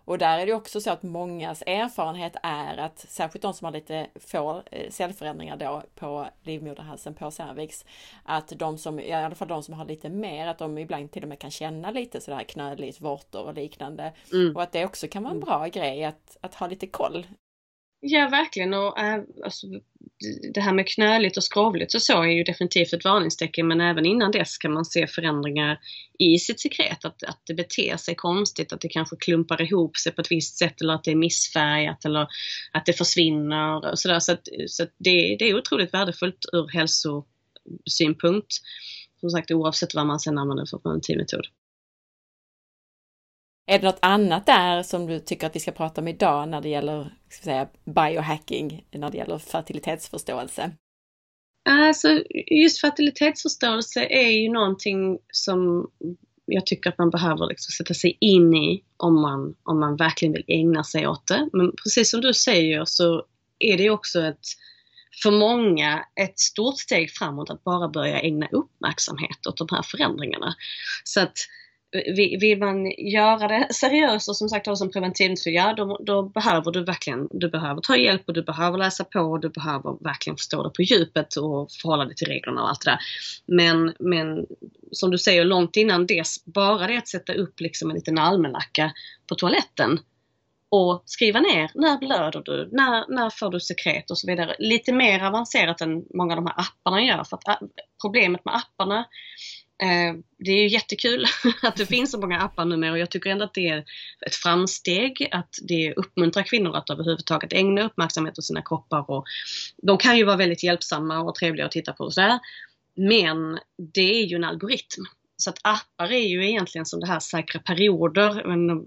Speaker 1: Och där är det också så att mångas erfarenhet är att särskilt de som har lite få eh, cellförändringar då på livmoderhalsen på cervix, att de som, i alla fall de som har lite mer, att de ibland till och med kan känna lite sådär knöligt, vårtor och liknande. Mm. Och att det också kan vara en bra grej att, att ha lite koll
Speaker 2: Ja, verkligen. Och, äh, alltså, det här med knöligt och skrovligt och så är ju definitivt ett varningstecken men även innan dess kan man se förändringar i sitt sekret. Att, att det beter sig konstigt, att det kanske klumpar ihop sig på ett visst sätt eller att det är missfärgat eller att det försvinner. Och så där. så, att, så att det, det är otroligt värdefullt ur hälsosynpunkt. Som sagt oavsett vad man sen använder för preventivmetod.
Speaker 1: Är det något annat där som du tycker att vi ska prata om idag när det gäller ska säga, biohacking, när det gäller fertilitetsförståelse?
Speaker 2: Alltså just fertilitetsförståelse är ju någonting som jag tycker att man behöver liksom sätta sig in i om man, om man verkligen vill ägna sig åt det. Men precis som du säger så är det också ett, för många ett stort steg framåt att bara börja ägna uppmärksamhet åt de här förändringarna. Så att vill man göra det seriöst och som sagt som preventivmedelsprogram, då, då behöver du verkligen du behöver ta hjälp och du behöver läsa på och du behöver verkligen förstå det på djupet och förhålla dig till reglerna och allt det där. Men, men som du säger, långt innan dess, bara det att sätta upp liksom en liten almanacka på toaletten och skriva ner när blöder du, när, när får du sekret och så vidare. Lite mer avancerat än många av de här apparna gör. För att problemet med apparna Eh, det är ju jättekul *laughs* att det finns så många appar numera och jag tycker ändå att det är ett framsteg att det uppmuntrar kvinnor att överhuvudtaget ägna uppmärksamhet åt sina kroppar och de kan ju vara väldigt hjälpsamma och trevliga att titta på och sådär. Men det är ju en algoritm. Så att appar är ju egentligen som det här säkra perioder. Mm,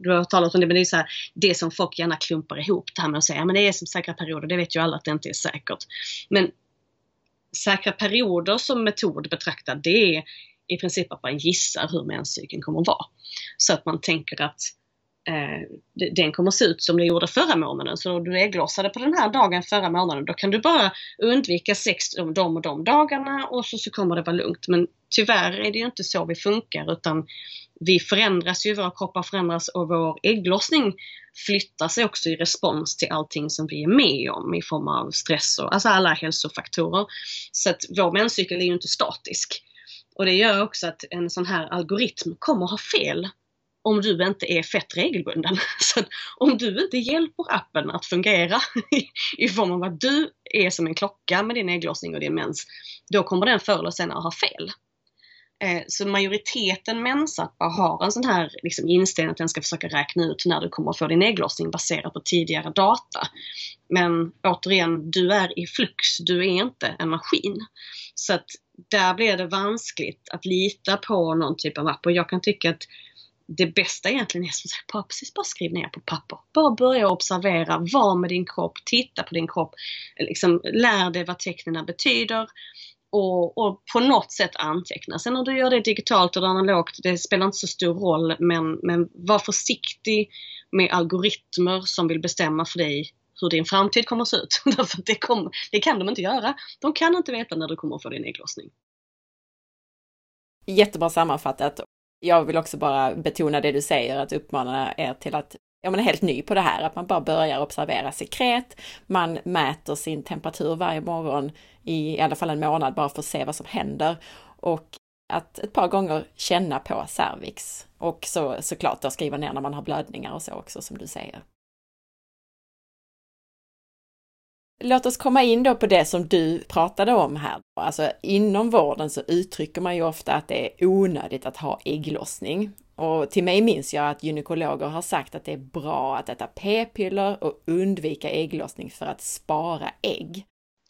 Speaker 2: du har talat om det, men det är så här, det som folk gärna klumpar ihop det här med att säga, men det är som säkra perioder, det vet ju alla att det inte är säkert. Men säkra perioder som metod betraktad, det är i princip att man gissar hur menscykeln kommer att vara. Så att man tänker att eh, den kommer att se ut som den gjorde förra månaden. Så om du ägglossade på den här dagen förra månaden, då kan du bara undvika sex de och de dagarna och så, så kommer det vara lugnt. Men tyvärr är det ju inte så vi funkar utan vi förändras ju, våra kroppar förändras och vår ägglossning flyttar sig också i respons till allting som vi är med om i form av stress och alltså alla hälsofaktorer. Så att vår menscykel är ju inte statisk. Och det gör också att en sån här algoritm kommer ha fel om du inte är fett regelbunden. *laughs* Så om du inte hjälper appen att fungera *laughs* i form av att du är som en klocka med din ägglossning och din mens, då kommer den förr eller senare ha fel. Eh, så majoriteten mensappar har en sån här liksom inställning att den ska försöka räkna ut när du kommer att få din ägglossning baserat på tidigare data. Men återigen, du är i flux, du är inte en maskin. Så att där blir det vanskligt att lita på någon typ av app och jag kan tycka att det bästa egentligen är som sagt, bara, precis bara skriv ner på papper. Bara börja observera, var med din kropp, titta på din kropp, liksom, lär dig vad tecknen betyder och, och, på något sätt anteckna. Sen om du gör det digitalt eller analogt, det spelar inte så stor roll men, men var försiktig med algoritmer som vill bestämma för dig hur din framtid kommer att se ut. *laughs* Därför det, kom, det kan de inte göra. De kan inte veta när du kommer att få din ägglossning.
Speaker 1: Jättebra sammanfattat. Jag vill också bara betona det du säger, att uppmana er till att ja, man är helt ny på det här, att man bara börjar observera sekret. Man mäter sin temperatur varje morgon i, i alla fall en månad bara för att se vad som händer. Och att ett par gånger känna på cervix. Och så såklart då skriva ner när man har blödningar och så också som du säger. Låt oss komma in då på det som du pratade om här. Alltså inom vården så uttrycker man ju ofta att det är onödigt att ha ägglossning. Och till mig minns jag att gynekologer har sagt att det är bra att äta p-piller och undvika ägglossning för att spara ägg.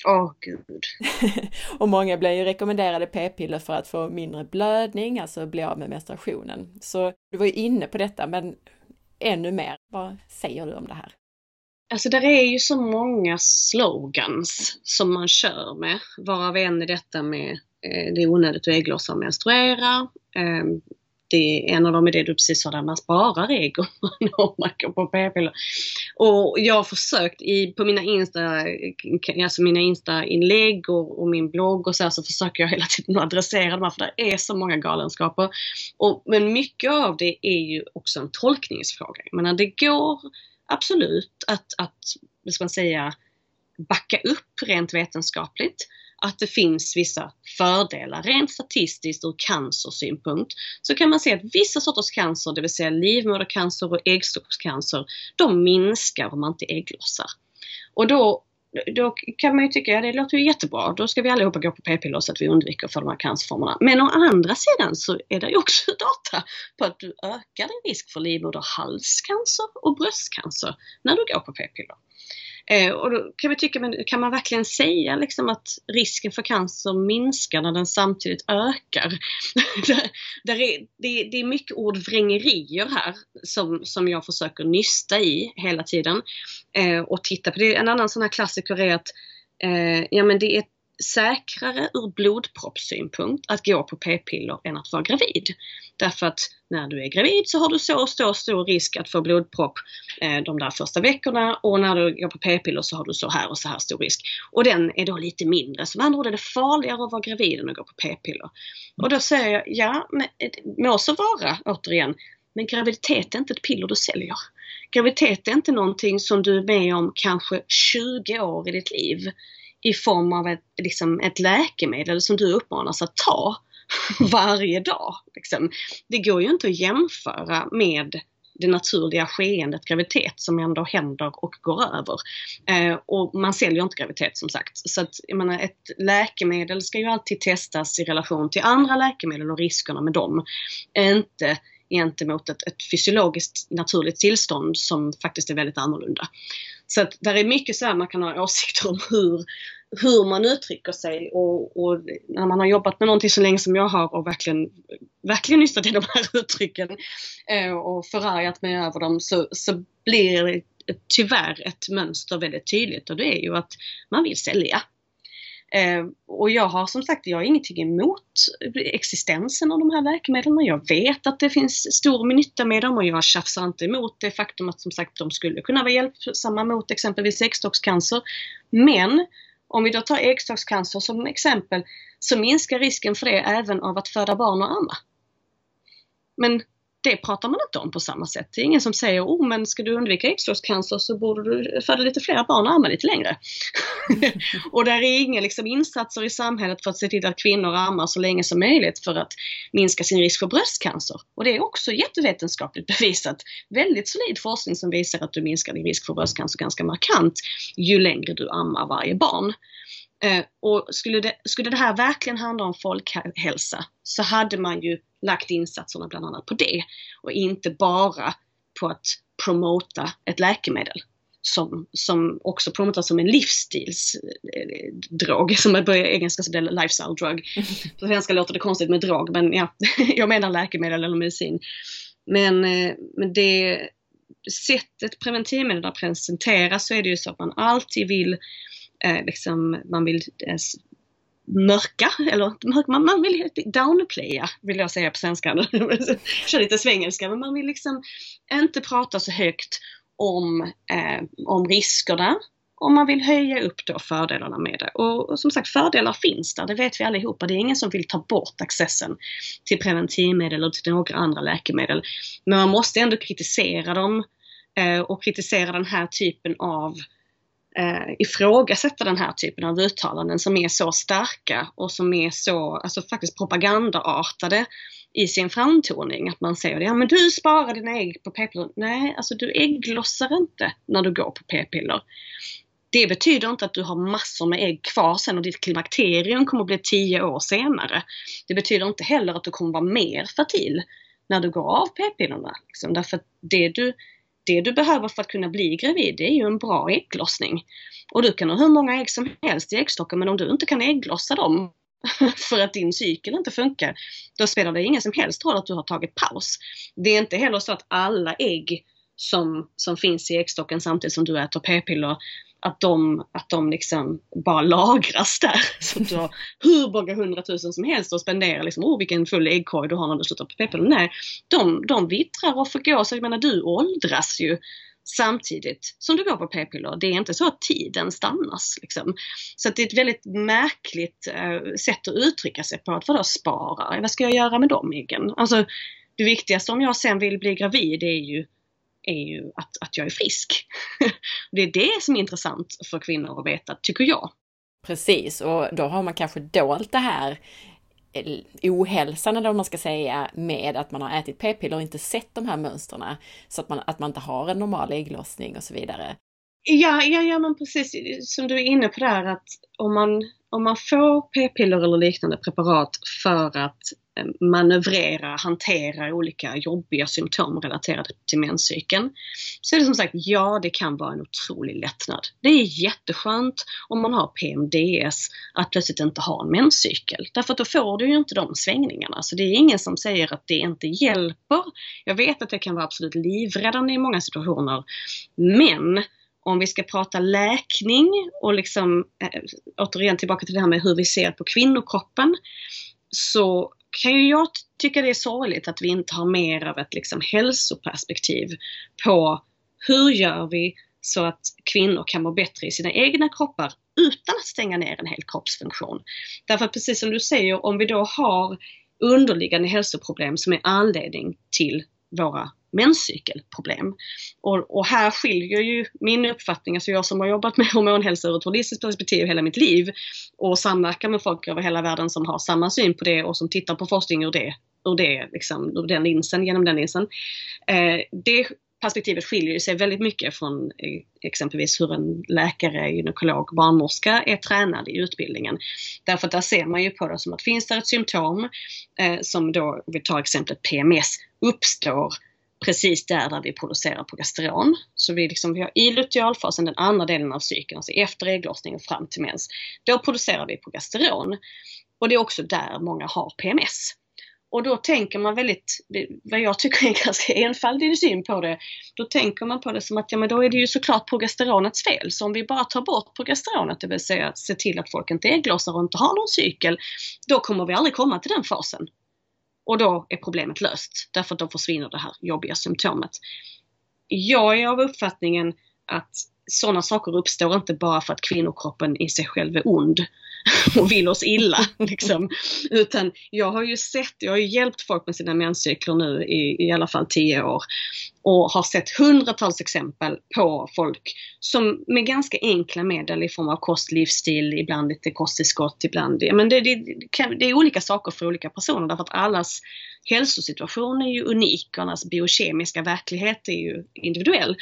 Speaker 2: Åh oh, gud. *laughs*
Speaker 1: och många blir ju rekommenderade p-piller för att få mindre blödning, alltså bli av med menstruationen. Så du var ju inne på detta, men ännu mer, vad säger du om det här?
Speaker 2: Alltså där är ju så många slogans som man kör med, varav en är detta med eh, det är onödigt att ägglossa och menstruera. Eh, det, en av dem är det du precis sa där, man sparar ägg *laughs* om man går på p-piller. Och jag har försökt i, på mina Insta, alltså mina Insta-inlägg och, och, min blogg och så här, så försöker jag hela tiden adressera de här för det är så många galenskaper. Och, men mycket av det är ju också en tolkningsfråga. Jag menar det går absolut att, att, vad ska man säga, backa upp rent vetenskapligt att det finns vissa fördelar. Rent statistiskt ur cancersynpunkt så kan man se att vissa sorters cancer, det vill säga livmodercancer och äggstockscancer, de minskar om man inte ägglossar. Och då, då kan man ju tycka, ja det låter ju jättebra, då ska vi allihopa gå på p-piller så att vi undviker för de här cancerformerna. Men å andra sidan så är det ju också data på att du ökar din risk för livmoderhalscancer och bröstcancer när du går på p-piller. Eh, och då kan vi tycka, men kan man verkligen säga liksom att risken för cancer minskar när den samtidigt ökar? *laughs* där, där är, det, det, är mycket ordvrängerier här som, som jag försöker nysta i hela tiden. Eh, och titta på det. En annan sån här klassiker är att eh, ja, men det är säkrare ur blodproppssynpunkt att gå på p-piller än att vara gravid. Därför att när du är gravid så har du så stor, stor risk att få blodpropp eh, de där första veckorna och när du går på p-piller så har du så här och så här stor risk. Och den är då lite mindre. Så med andra ord är det farligare att vara gravid än att gå på p-piller. Och då säger jag, ja, men, eh, må så vara återigen, men graviditet är inte ett piller du säljer. Graviditet är inte någonting som du är med om kanske 20 år i ditt liv i form av ett, liksom ett läkemedel som du uppmanas att ta *laughs* varje dag. Liksom. Det går ju inte att jämföra med det naturliga skeendet graviditet som ändå händer och går över. Eh, och man säljer inte graviditet som sagt. Så att, jag menar, ett läkemedel ska ju alltid testas i relation till andra läkemedel och riskerna med dem. Inte gentemot ett, ett fysiologiskt naturligt tillstånd som faktiskt är väldigt annorlunda. Så att där är mycket så här man kan ha åsikter om hur, hur man uttrycker sig och, och, när man har jobbat med någonting så länge som jag har och verkligen, verkligen nystat i de här *laughs* uttrycken eh, och förargat mig över dem så, så blir tyvärr ett mönster väldigt tydligt och det är ju att man vill sälja. Eh, och jag har som sagt, jag har ingenting emot existensen av de här läkemedlen. Jag vet att det finns stor nytta med dem och jag tjafsar inte emot det faktum att som sagt de skulle kunna vara hjälpsamma mot exempelvis äggstockscancer. Men om vi då tar äggstockscancer som exempel så minskar risken för det även av att föda barn och amma. Men det pratar man inte om på samma sätt. Det är ingen som säger, oh men ska du undvika äggstockscancer så borde du föda lite fler barn och amma lite längre. *laughs* och där är inga liksom, insatser i samhället för att se till att kvinnor ammar så länge som möjligt för att minska sin risk för bröstcancer. Och det är också jättevetenskapligt bevisat. Väldigt solid forskning som visar att du minskar din risk för bröstcancer ganska markant ju längre du ammar varje barn. Eh, och skulle det, skulle det här verkligen handla om folkhälsa så hade man ju lagt insatserna bland annat på det och inte bara på att promota ett läkemedel som, som också promotas som en livsstilsdrog, som är på engelska så det är lifestyle drug. *laughs* På svenska låter det konstigt med drog men ja, *laughs* jag menar läkemedel eller medicin. Men, eh, men det sättet preventivmedel presenteras så är det ju så att man alltid vill eh, liksom, man vill eh, mörka, eller man, man vill downplaya vill jag säga på svenska. *laughs* Kör lite svengelska, men man vill liksom inte prata så högt om, eh, om riskerna och man vill höja upp då fördelarna med det. Och, och, som sagt fördelar finns där, det vet vi allihopa. Det är ingen som vill ta bort accessen till preventivmedel eller till några andra läkemedel. Men man måste ändå kritisera dem eh, och kritisera den här typen av eh, ifrågasätta den här typen av uttalanden som är så starka och som är så, alltså faktiskt propagandaartade i sin framtoning. Att man säger ja men du sparar dina ägg på p-piller. Nej, alltså du ägglossar inte när du går på p-piller. Det betyder inte att du har massor med ägg kvar sen och ditt klimakterium kommer att bli tio år senare. Det betyder inte heller att du kommer vara mer fertil när du går av p-pillerna. Liksom. Därför att det du, det du behöver för att kunna bli gravid det är ju en bra ägglossning. Och du kan ha hur många ägg som helst i äggstocken men om du inte kan ägglossa dem *laughs* för att din cykel inte funkar, då spelar det ingen som helst roll att du har tagit paus. Det är inte heller så att alla ägg som, som finns i äggstocken samtidigt som du äter p-piller att de, att de liksom bara lagras där. *laughs* Så du har hur många hundratusen som helst och spenderar liksom, oh vilken full äggkorg du har när du slutar på p-piller. Nej, de, de vittrar och förgås. Jag menar du åldras ju samtidigt som du går på p-piller. Det är inte så att tiden stannas. Liksom. Så det är ett väldigt märkligt eh, sätt att uttrycka sig på. Att vadå spara? Vad ska jag göra med de äggen? Alltså, det viktigaste om jag sen vill bli gravid är ju är ju att, att jag är frisk. *laughs* det är det som är intressant för kvinnor att veta, tycker jag.
Speaker 1: Precis, och då har man kanske dolt det här eh, ohälsan eller vad man ska säga med att man har ätit p-piller och inte sett de här mönstren så att man, att man inte har en normal ägglossning och så vidare.
Speaker 2: Ja, ja, ja men precis som du är inne på där att om man, om man får p-piller eller liknande preparat för att eh, manövrera, hantera olika jobbiga symptom relaterade till menscykeln. Så är det som sagt, ja det kan vara en otrolig lättnad. Det är jätteskönt om man har PMDS att plötsligt inte ha en menscykel. Därför att då får du ju inte de svängningarna. Så det är ingen som säger att det inte hjälper. Jag vet att det kan vara absolut livräddande i många situationer. Men om vi ska prata läkning och liksom äh, återigen tillbaka till det här med hur vi ser på kvinnokroppen så kan ju jag tycka det är sorgligt att vi inte har mer av ett liksom hälsoperspektiv på hur gör vi så att kvinnor kan må bättre i sina egna kroppar utan att stänga ner en hel kroppsfunktion. Därför att precis som du säger, om vi då har underliggande hälsoproblem som är anledning till våra menscykelproblem. Och, och, här skiljer ju min uppfattning, alltså jag som har jobbat med hormonhälsa ur ett holistiskt perspektiv hela mitt liv och samverkar med folk över hela världen som har samma syn på det och som tittar på forskning ur det, ur det liksom, ur den linsen, genom den linsen. Eh, det perspektivet skiljer sig väldigt mycket från eh, exempelvis hur en läkare, gynekolog, barnmorska är tränad i utbildningen. Därför att där ser man ju på det som att finns det ett symptom eh, som då, vi tar exemplet PMS, uppstår precis där, där vi producerar progesteron. Så vi, liksom, vi har i lutealfasen, den andra delen av cykeln, alltså efter ägglossning och fram till mens. Då producerar vi progesteron. Och det är också där många har PMS. Och då tänker man väldigt, vad jag tycker är en ganska enfaldig syn på det, då tänker man på det som att ja men då är det ju såklart progesteronets fel. Så om vi bara tar bort progesteronet, det vill säga se till att folk inte ägglossar och inte har någon cykel, då kommer vi aldrig komma till den fasen. Och då är problemet löst, därför att då försvinner det här jobbiga symptomet. Jag är av uppfattningen att sådana saker uppstår inte bara för att kvinnokroppen i sig själv är ond *laughs* och vill oss illa. Liksom. Utan jag har ju sett, jag har ju hjälpt folk med sina menscykler nu i, i alla fall tio år och har sett hundratals exempel på folk som med ganska enkla medel i form av kost, livsstil, ibland lite kosttillskott, ibland men det, det, det är olika saker för olika personer därför att allas hälsosituation är ju unik och allas biokemiska verklighet är ju individuell.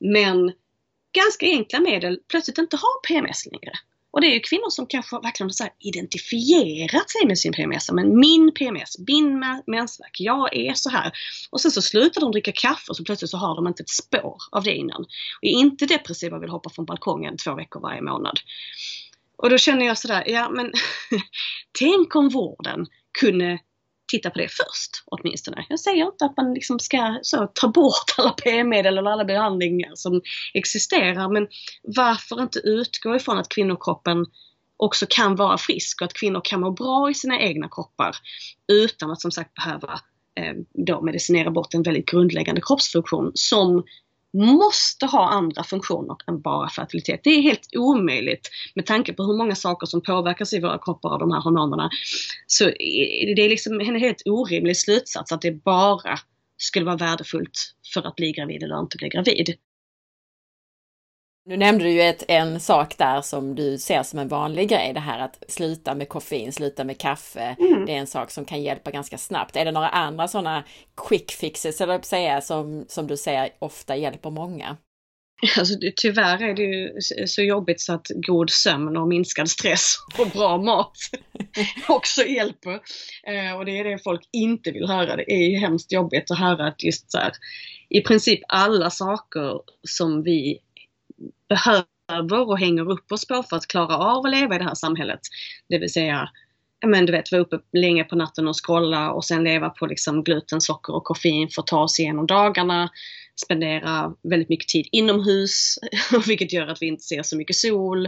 Speaker 2: Men ganska enkla medel plötsligt inte har PMS längre. Och det är ju kvinnor som kanske verkligen har identifierat sig med sin PMS. Men min PMS, min mensvärk, jag är så här. Och sen så slutar de dricka kaffe och så plötsligt så har de inte ett spår av det innan. Och är inte depressiva och vill hoppa från balkongen två veckor varje månad. Och då känner jag sådär, ja men *laughs* tänk om vården kunde titta på det först åtminstone. Jag säger inte att man liksom ska så, ta bort alla p-medel eller alla behandlingar som existerar men varför inte utgå ifrån att kvinnokroppen också kan vara frisk och att kvinnor kan må bra i sina egna kroppar utan att som sagt behöva eh, då medicinera bort en väldigt grundläggande kroppsfunktion som måste ha andra funktioner än bara fertilitet. Det är helt omöjligt med tanke på hur många saker som påverkas i våra kroppar av de här hormonerna. Så det är liksom en helt orimlig slutsats att det bara skulle vara värdefullt för att bli gravid eller inte bli gravid.
Speaker 1: Nu nämnde du ju ett, en sak där som du ser som en vanlig grej, det här att sluta med koffein, sluta med kaffe. Mm. Det är en sak som kan hjälpa ganska snabbt. Är det några andra sådana quick fixes, eller säga, som, som du säger ofta hjälper många? *laughs*
Speaker 2: Alltså, tyvärr är det ju så jobbigt så att god sömn och minskad stress *laughs* och bra mat *laughs* också hjälper. Eh, och det är det folk inte vill höra. Det är ju hemskt jobbigt att höra att just så här, i princip alla saker som vi behöver och hänger upp oss på för att klara av att leva i det här samhället. Det vill säga men du vet, vara uppe länge på natten och scrolla och sen leva på liksom gluten, socker och koffein för att ta oss igenom dagarna. Spendera väldigt mycket tid inomhus, *laughs* vilket gör att vi inte ser så mycket sol.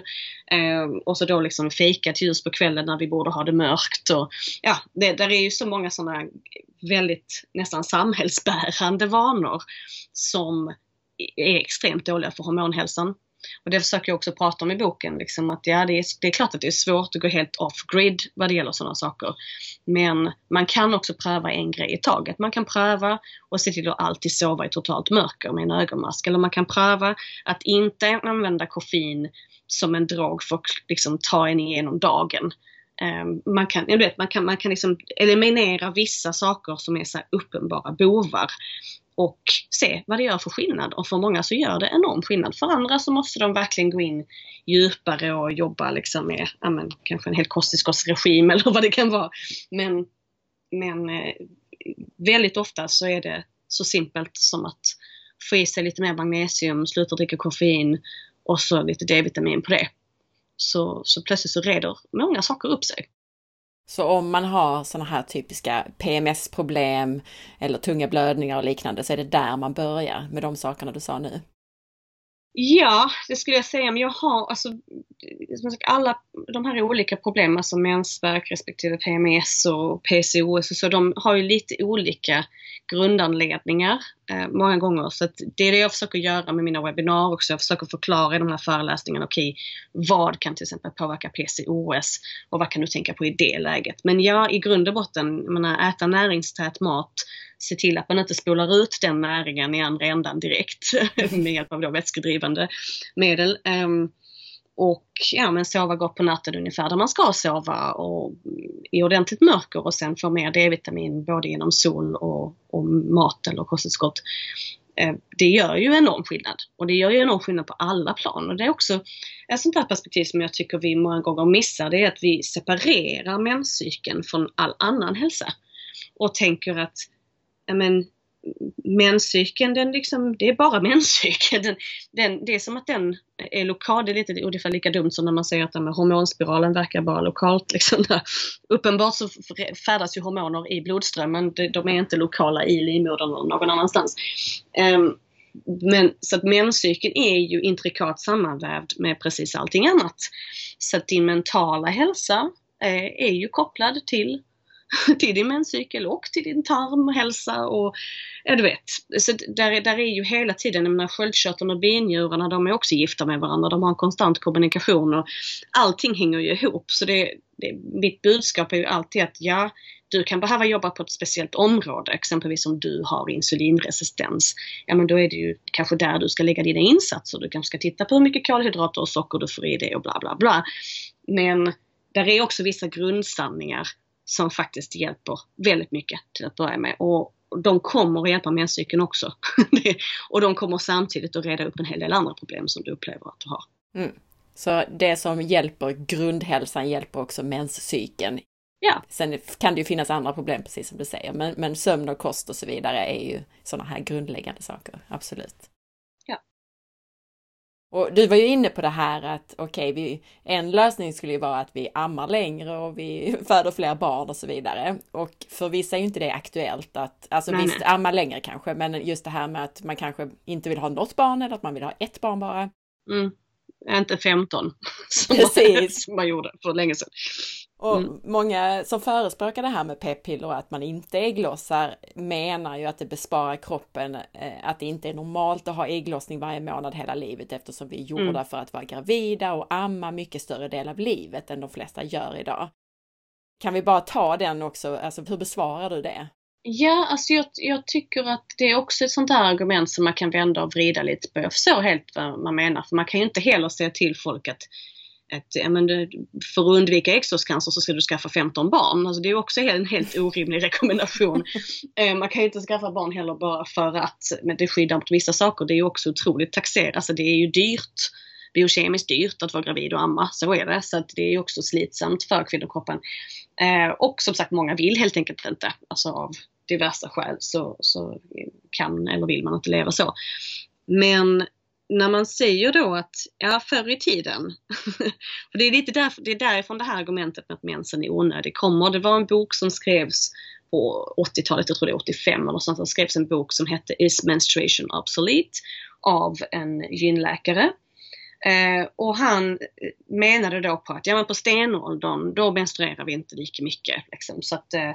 Speaker 2: Eh, och så då liksom fejkat ljus på kvällen när vi borde ha det mörkt. Och, ja, det, där är ju så många sådana väldigt nästan samhällsbärande vanor som är extremt dåliga för hormonhälsan. Och det försöker jag också prata om i boken, liksom att ja, det är, det är klart att det är svårt att gå helt off-grid vad det gäller sådana saker. Men man kan också pröva en grej i taget. Man kan pröva och se till att alltid sova i totalt mörker med en ögonmask. Eller man kan pröva att inte använda koffein som en drog för att liksom, ta en igenom dagen. Um, man kan, jag vet, man kan, man kan liksom eliminera vissa saker som är så uppenbara bovar och se vad det gör för skillnad. Och för många så gör det enorm skillnad. För andra så måste de verkligen gå in djupare och jobba liksom med ja, men, kanske en hel kosttillskottsregim *laughs* eller vad det kan vara. Men, men eh, väldigt ofta så är det så simpelt som att få i sig lite mer magnesium, sluta dricka koffein och så lite D-vitamin på det. Så, så plötsligt så reder många saker upp sig.
Speaker 1: Så om man har sådana här typiska PMS-problem eller tunga blödningar och liknande så är det där man börjar med de sakerna du sa nu?
Speaker 2: Ja, det skulle jag säga. Men jag har alltså, som sagt, alla de här olika problemen, alltså mensvärk respektive PMS och PCOS och så, de har ju lite olika grundanledningar eh, många gånger. Så det är det jag försöker göra med mina webbinarier också. Jag försöker förklara i de här föreläsningarna, okej, okay, vad kan till exempel påverka PCOS och vad kan du tänka på i det läget? Men ja, i grund och botten, menar, äta näringstät mat, se till att man inte spolar ut den näringen i andra ändan direkt *laughs* med hjälp av då vätskedrivande medel. Um, och ja, men sova gott på natten ungefär där man ska sova och i ordentligt mörker och sen få mer D-vitamin både genom sol och, och mat eller kosttillskott. Eh, det gör ju enorm skillnad och det gör ju enorm skillnad på alla plan och det är också ett sånt här perspektiv som jag tycker vi många gånger missar. Det är att vi separerar menscykeln från all annan hälsa och tänker att men, menscykeln, den liksom, det är bara *laughs* menscykeln. Den, den, det är som att den är lokal. Det är lite ungefär lika dumt som när man säger att den hormonspiralen verkar bara lokalt. Liksom. *laughs* Uppenbart så färdas ju hormoner i blodströmmen. De är inte lokala i livmodern eller någon annanstans. Um, men så att menscykeln är ju intrikat sammanvävd med precis allting annat. Så att din mentala hälsa eh, är ju kopplad till *laughs* till din menscykel och till din tarmhälsa och ja, du vet. Så där, där är ju hela tiden, jag menar sköldkörteln och binjurarna de är också gifta med varandra. De har en konstant kommunikation och allting hänger ju ihop. Så det, det, mitt budskap är ju alltid att ja, du kan behöva jobba på ett speciellt område, exempelvis om du har insulinresistens. Ja men då är det ju kanske där du ska lägga dina insatser. Du kanske ska titta på hur mycket kolhydrater och socker du får i dig och bla bla bla. Men där är också vissa grundsanningar som faktiskt hjälper väldigt mycket till att börja med. Och de kommer att hjälpa menscykeln också. *laughs* och de kommer samtidigt att reda upp en hel del andra problem som du upplever att du har.
Speaker 1: Mm. Så det som hjälper grundhälsan hjälper också menscykeln.
Speaker 2: Ja.
Speaker 1: Sen kan det ju finnas andra problem precis som du säger, men, men sömn och kost och så vidare är ju sådana här grundläggande saker, absolut. Och du var ju inne på det här att okej, okay, en lösning skulle ju vara att vi ammar längre och vi *laughs* föder fler barn och så vidare. Och för vissa är ju inte det aktuellt att, alltså nej, visst, nej. amma längre kanske, men just det här med att man kanske inte vill ha något barn eller att man vill ha ett barn bara.
Speaker 2: Mm. Inte 15 *laughs* som, Precis. Man, *laughs* som man gjorde för länge sedan.
Speaker 1: Och mm. många som förespråkar det här med p-piller och att man inte ägglossar menar ju att det besparar kroppen, eh, att det inte är normalt att ha ägglossning varje månad hela livet eftersom vi är gjorda mm. för att vara gravida och amma mycket större del av livet än de flesta gör idag. Kan vi bara ta den också, alltså hur besvarar du det?
Speaker 2: Ja, alltså jag, jag, tycker att det är också ett sånt här argument som man kan vända och vrida lite på. Jag förstår helt vad man menar, för man kan ju inte heller säga till folk att ett, ja, men för att undvika äggstockscancer så ska du skaffa 15 barn. Alltså det är också en helt orimlig rekommendation. *laughs* Eh, man kan ju inte skaffa barn heller bara för att men det skyddar mot vissa saker. Det är ju också otroligt taxerat. Alltså det är ju dyrt biokemiskt dyrt att vara gravid och amma, så är det. Så att det är också slitsamt för kvinnokroppen. Eh, och som sagt, många vill helt enkelt inte. Alltså av diverse skäl så, så kan eller vill man inte leva så. Men när man säger då att, ja förr i tiden, *laughs* för det är lite där, det är därifrån det här argumentet med att mensen är onödig kommer. Det var en bok som skrevs på 80-talet, jag tror det är 85 eller sånt, det skrevs en bok som hette Is menstruation obsolete? av en gynläkare. Eh, och han eh, menade då på att ja, men på stenåldern då menstruerar vi inte lika mycket. Liksom. Så att eh,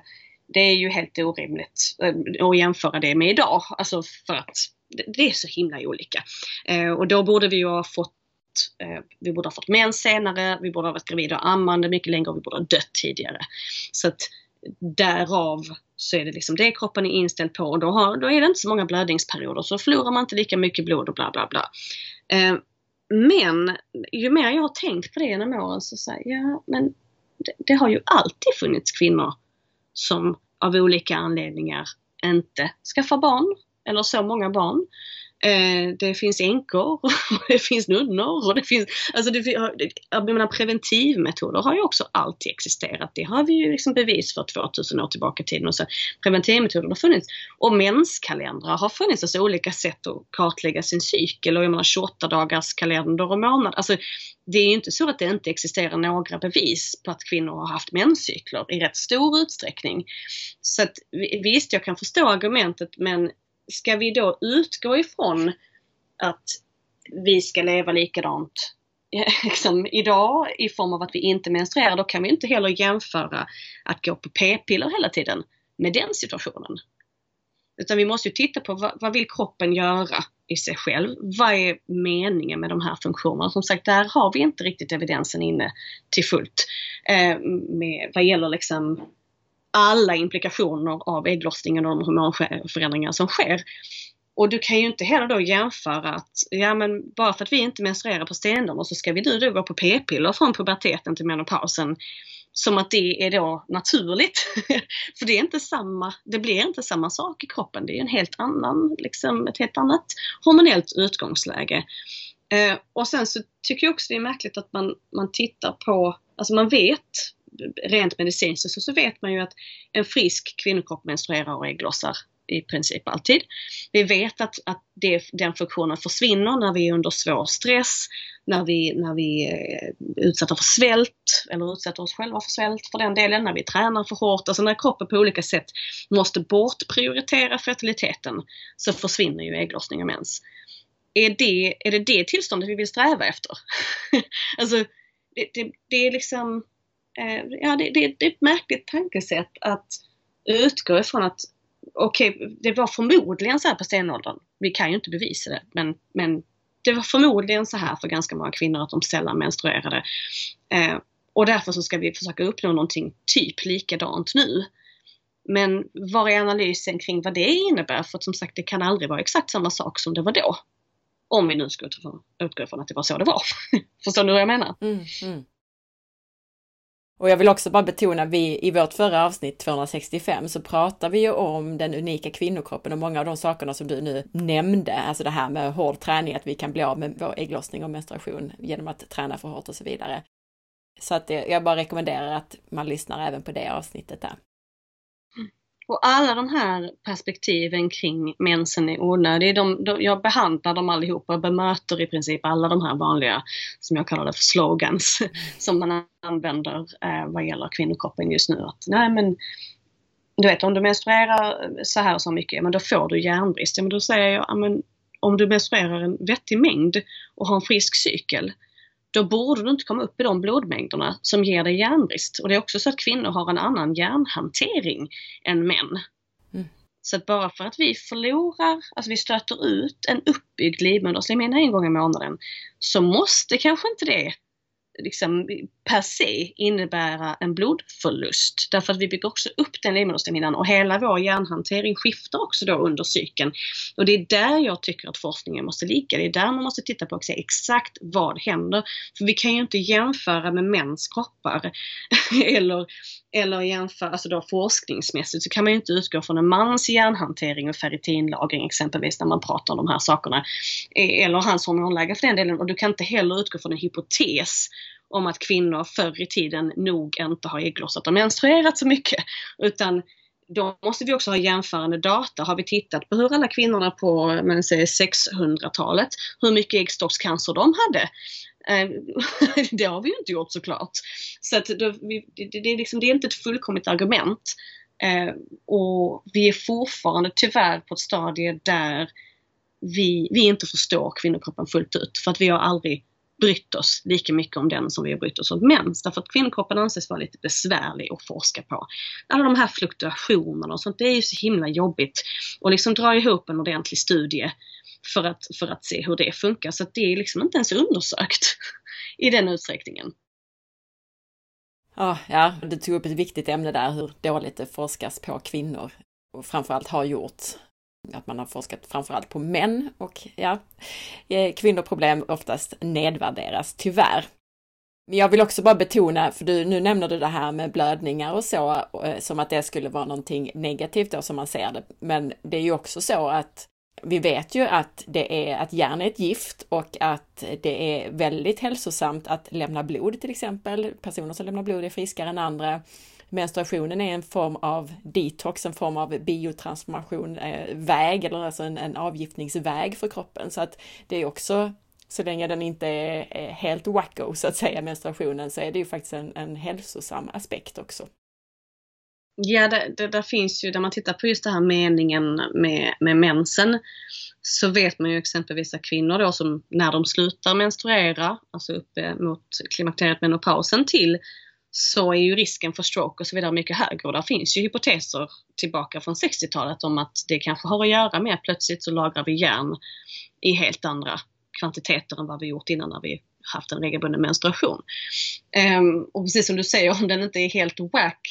Speaker 2: det är ju helt orimligt eh, att jämföra det med idag. Alltså för att det är så himla olika. Eh, och då borde vi ju ha fått eh, vi borde ha fått mens senare, vi borde ha varit gravida och ammande mycket längre och vi borde ha dött tidigare. Så att därav så är det liksom det kroppen är inställd på och då, har, då är det inte så många blödningsperioder så förlorar man inte lika mycket blod och bla bla bla. Eh, men ju mer jag har tänkt på det genom åren så säger jag, men det, det har ju alltid funnits kvinnor som av olika anledningar inte skaffar barn eller så många barn. Eh, det finns änkor *laughs* och det finns nunnor och det finns, alltså det, jag menar preventivmetoder har ju också alltid existerat. Det har vi ju liksom bevis för 2000 år tillbaka i tiden. Och så preventivmetoder har funnits. Och menskalendrar har funnits, alltså olika sätt att kartlägga sin cykel och jag menar 28 dagars kalender och månad. Alltså det är ju inte så att det inte existerar några bevis på att kvinnor har haft menscykler i rätt stor utsträckning. Så att visst, jag kan förstå argumentet men ska vi då utgå ifrån att vi ska leva likadant *laughs* liksom, idag i form av att vi inte menstruerar, då kan vi inte heller jämföra att gå på p-piller hela tiden med den situationen. Utan vi måste ju titta på vad, vad vill kroppen göra i sig själv? Vad är meningen med de här funktionerna? Som sagt, där har vi inte riktigt evidensen inne till fullt. Eh, med, vad gäller liksom alla implikationer av ägglossningen och de hormonförändringar som sker. Och du kan ju inte heller då jämföra att, ja men bara för att vi inte menstruerar på stenåldern så ska vi nu då gå på p-piller från puberteten till menopausen. Som att det är då naturligt. *laughs* för det är inte samma, det blir inte samma sak i kroppen. Det är en helt annan, liksom ett helt annat hormonellt utgångsläge. Eh, och sen så tycker jag också det är märkligt att man, man tittar på, alltså man vet rent medicinskt så, så vet man ju att en frisk kvinnokropp menstruerar och ägglossar i princip alltid. Vi vet att, att det, den funktionen försvinner när vi är under svår stress, när vi, när vi eh, är utsatta för svält eller utsätter oss själva för svält för den delen, när vi tränar för hårt, alltså när kroppen på olika sätt måste bortprioritera fertiliteten så försvinner ju ägglossning och mens. Är det, är det det tillståndet vi vill sträva efter? *laughs* alltså, det, det, det är liksom Eh, ja, det, det, det, är ett märkligt tankesätt att utgå ifrån att okej, okay, det var förmodligen så här på stenåldern. Vi kan ju inte bevisa det, men, men det var förmodligen så här för ganska många kvinnor att de sällan menstruerade. Eh, och därför så ska vi försöka uppnå någonting typ likadant nu. Men var är analysen kring vad det innebär? För att som sagt, det kan aldrig vara exakt samma sak som det var då. Om vi nu ska utgå ifrån att det var så det var. *laughs* Förstår du vad jag menar? Mm, mm.
Speaker 1: Och jag vill också bara betona, vi i vårt förra avsnitt 265 så pratar vi ju om den unika kvinnokroppen och många av de sakerna som du nu nämnde, alltså det här med hård träning, att vi kan bli av med vår ägglossning och menstruation genom att träna för hårt och så vidare. Så att jag bara rekommenderar att man lyssnar även på det avsnittet där.
Speaker 2: Och alla de här perspektiven kring mensen är onödig. De, de, jag behandlar dem allihopa och bemöter i princip alla de här vanliga, som jag kallar det för slogans, *laughs* som man använder eh, vad gäller kvinnokroppen just nu. Att, nej men, du vet om du menstruerar så här och så mycket, men då får du järnbrist. Ja, men då säger jag, men, om du menstruerar en vettig mängd och har en frisk cykel, då borde du inte komma upp i de blodmängderna som ger dig järnbrist. Och det är också så att kvinnor har en annan järnhantering än män. Mm. Så att bara för att vi förlorar, alltså vi stöter ut en uppbyggd livmoderslemhinna en gång i månaden, så måste kanske inte det liksom, per se innebära en blodförlust. Därför att vi bygger också upp den livmoderslemhinnan och hela vår hjärnhantering skiftar också då under cykeln. Och det är där jag tycker att forskningen måste ligga. Det är där man måste titta på och se exakt vad händer. För vi kan ju inte jämföra med mäns kroppar *laughs* eller, eller jämföra, alltså då forskningsmässigt så kan man ju inte utgå från en mans hjärnhantering och ferritinlagring exempelvis när man pratar om de här sakerna. E, eller hans hormonläge för den delen och du kan inte heller utgå från en hypotes om att kvinnor förr i tiden nog inte har ägglossat och menstruerat så mycket. Utan då måste vi också ha jämförande data. Har vi tittat på hur alla kvinnorna på 600-talet, hur mycket äggstockscancer de hade? Eh, *laughs* det har vi ju inte gjort såklart. Så att det, det, är liksom, det är inte ett fullkomligt argument. Eh, och vi är fortfarande tyvärr på ett stadie där vi, vi inte förstår kvinnokroppen fullt ut. För att vi har aldrig brytt oss lika mycket om den som vi har brytt oss om mens. Därför att kvinnokroppen anses vara lite besvärlig att forska på. Alla de här fluktuationerna och sånt, det är ju så himla jobbigt. Och liksom dra ihop en ordentlig studie för att, för att se hur det funkar. Så att det är liksom inte ens undersökt *laughs* i den utsträckningen.
Speaker 1: Ja, ja, du tog upp ett viktigt ämne där, hur dåligt det forskas på kvinnor och framförallt har gjort att man har forskat framförallt på män och ja, eh, kvinnoproblem oftast nedvärderas, tyvärr. Men jag vill också bara betona, för du, nu nämner du det här med blödningar och så, eh, som att det skulle vara någonting negativt då som man ser det. Men det är ju också så att vi vet ju att det är att järn är ett gift och att det är väldigt hälsosamt att lämna blod till exempel. Personer som lämnar blod är friskare än andra menstruationen är en form av detox, en form av biotransformation, eh, väg eller alltså en, en avgiftningsväg för kroppen. Så att det är också, så länge den inte är, helt wacko så att säga, menstruationen, så är det ju faktiskt en, en hälsosam aspekt också.
Speaker 2: Ja, det, det, där finns ju, när man tittar på just det här meningen med, med mensen, så vet man ju exempelvis att kvinnor då som när de slutar menstruera, alltså upp eh, mot klimakteriet menopausen till så är ju risken för stroke och så vidare mycket högre. Och där finns ju hypoteser tillbaka från 60-talet om att det kanske har att göra med att plötsligt så lagrar vi järn i helt andra kvantiteter än vad vi gjort innan när vi haft en regelbunden menstruation. Um, och precis som du säger, om den inte är helt wack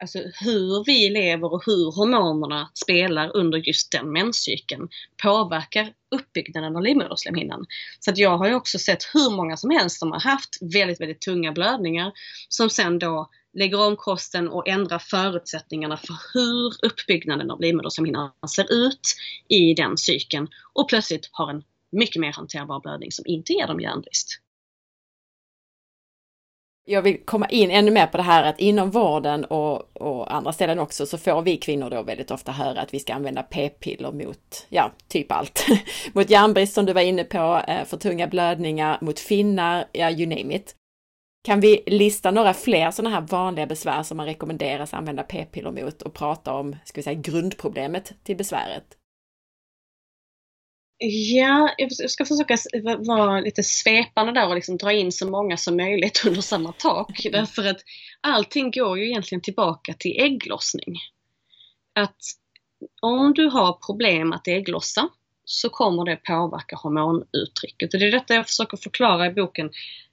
Speaker 2: alltså hur vi lever och hur hormonerna spelar under just den menscykeln påverkar uppbyggnaden av livmoderslemhinnan. Så att jag har ju också sett hur många som helst som har haft väldigt, väldigt tunga blödningar som sen då lägger om kosten och ändrar förutsättningarna för hur uppbyggnaden av livmoderslemhinnan ser ut i den cykeln och plötsligt har en mycket mer hanterbar blödning som inte ger dem järnbrist
Speaker 1: jag vill komma in ännu mer på det här att inom vården och, och, andra ställen också så får vi kvinnor då väldigt ofta höra att vi ska använda p-piller mot, ja, typ allt. *laughs* mot järnbrist som du var inne på, eh, för tunga blödningar, mot finnar, ja, you name it. Kan vi lista några fler sådana här vanliga besvär som man rekommenderas använda p-piller mot och prata om, ska vi säga, grundproblemet till besväret?
Speaker 2: Ja, jag ska försöka vara lite svepande där och liksom dra in så många som möjligt *laughs* under samma tak. Mm. Därför att allting går ju egentligen tillbaka till ägglossning. Att om du har problem att ägglossa så kommer det påverka hormonuttrycket. Och det är detta jag försöker förklara i boken.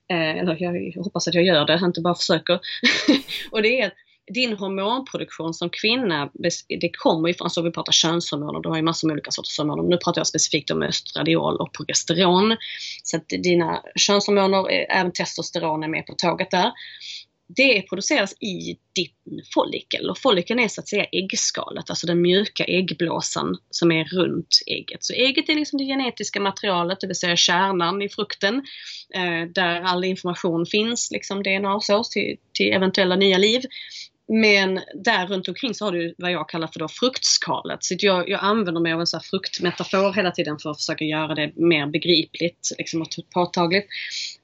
Speaker 2: Eh, eller jag hoppas att jag gör det, inte bara försöker. *laughs* och det är att din hormonproduktion som kvinna, det kommer ju från, alltså vi pratar könshormoner, du har ju massor med olika sorters hormoner. Nu pratar jag specifikt om östradiol och progesteron. Så att dina könshormoner, eh, även testosteron är med på tåget där. Det produceras i din follikel och follikeln är så att säga äggskalet, alltså den mjuka äggblåsan som är runt ägget. Så ägget är liksom det genetiska materialet, det vill säga kärnan i frukten, eh, där all information finns, liksom DNA och så, till, till eventuella nya liv. Men där runt omkring så har du vad jag kallar för då fruktskalet. Så jag, jag använder mig av en sån fruktmetafor hela tiden för att försöka göra det mer begripligt liksom, och påtagligt.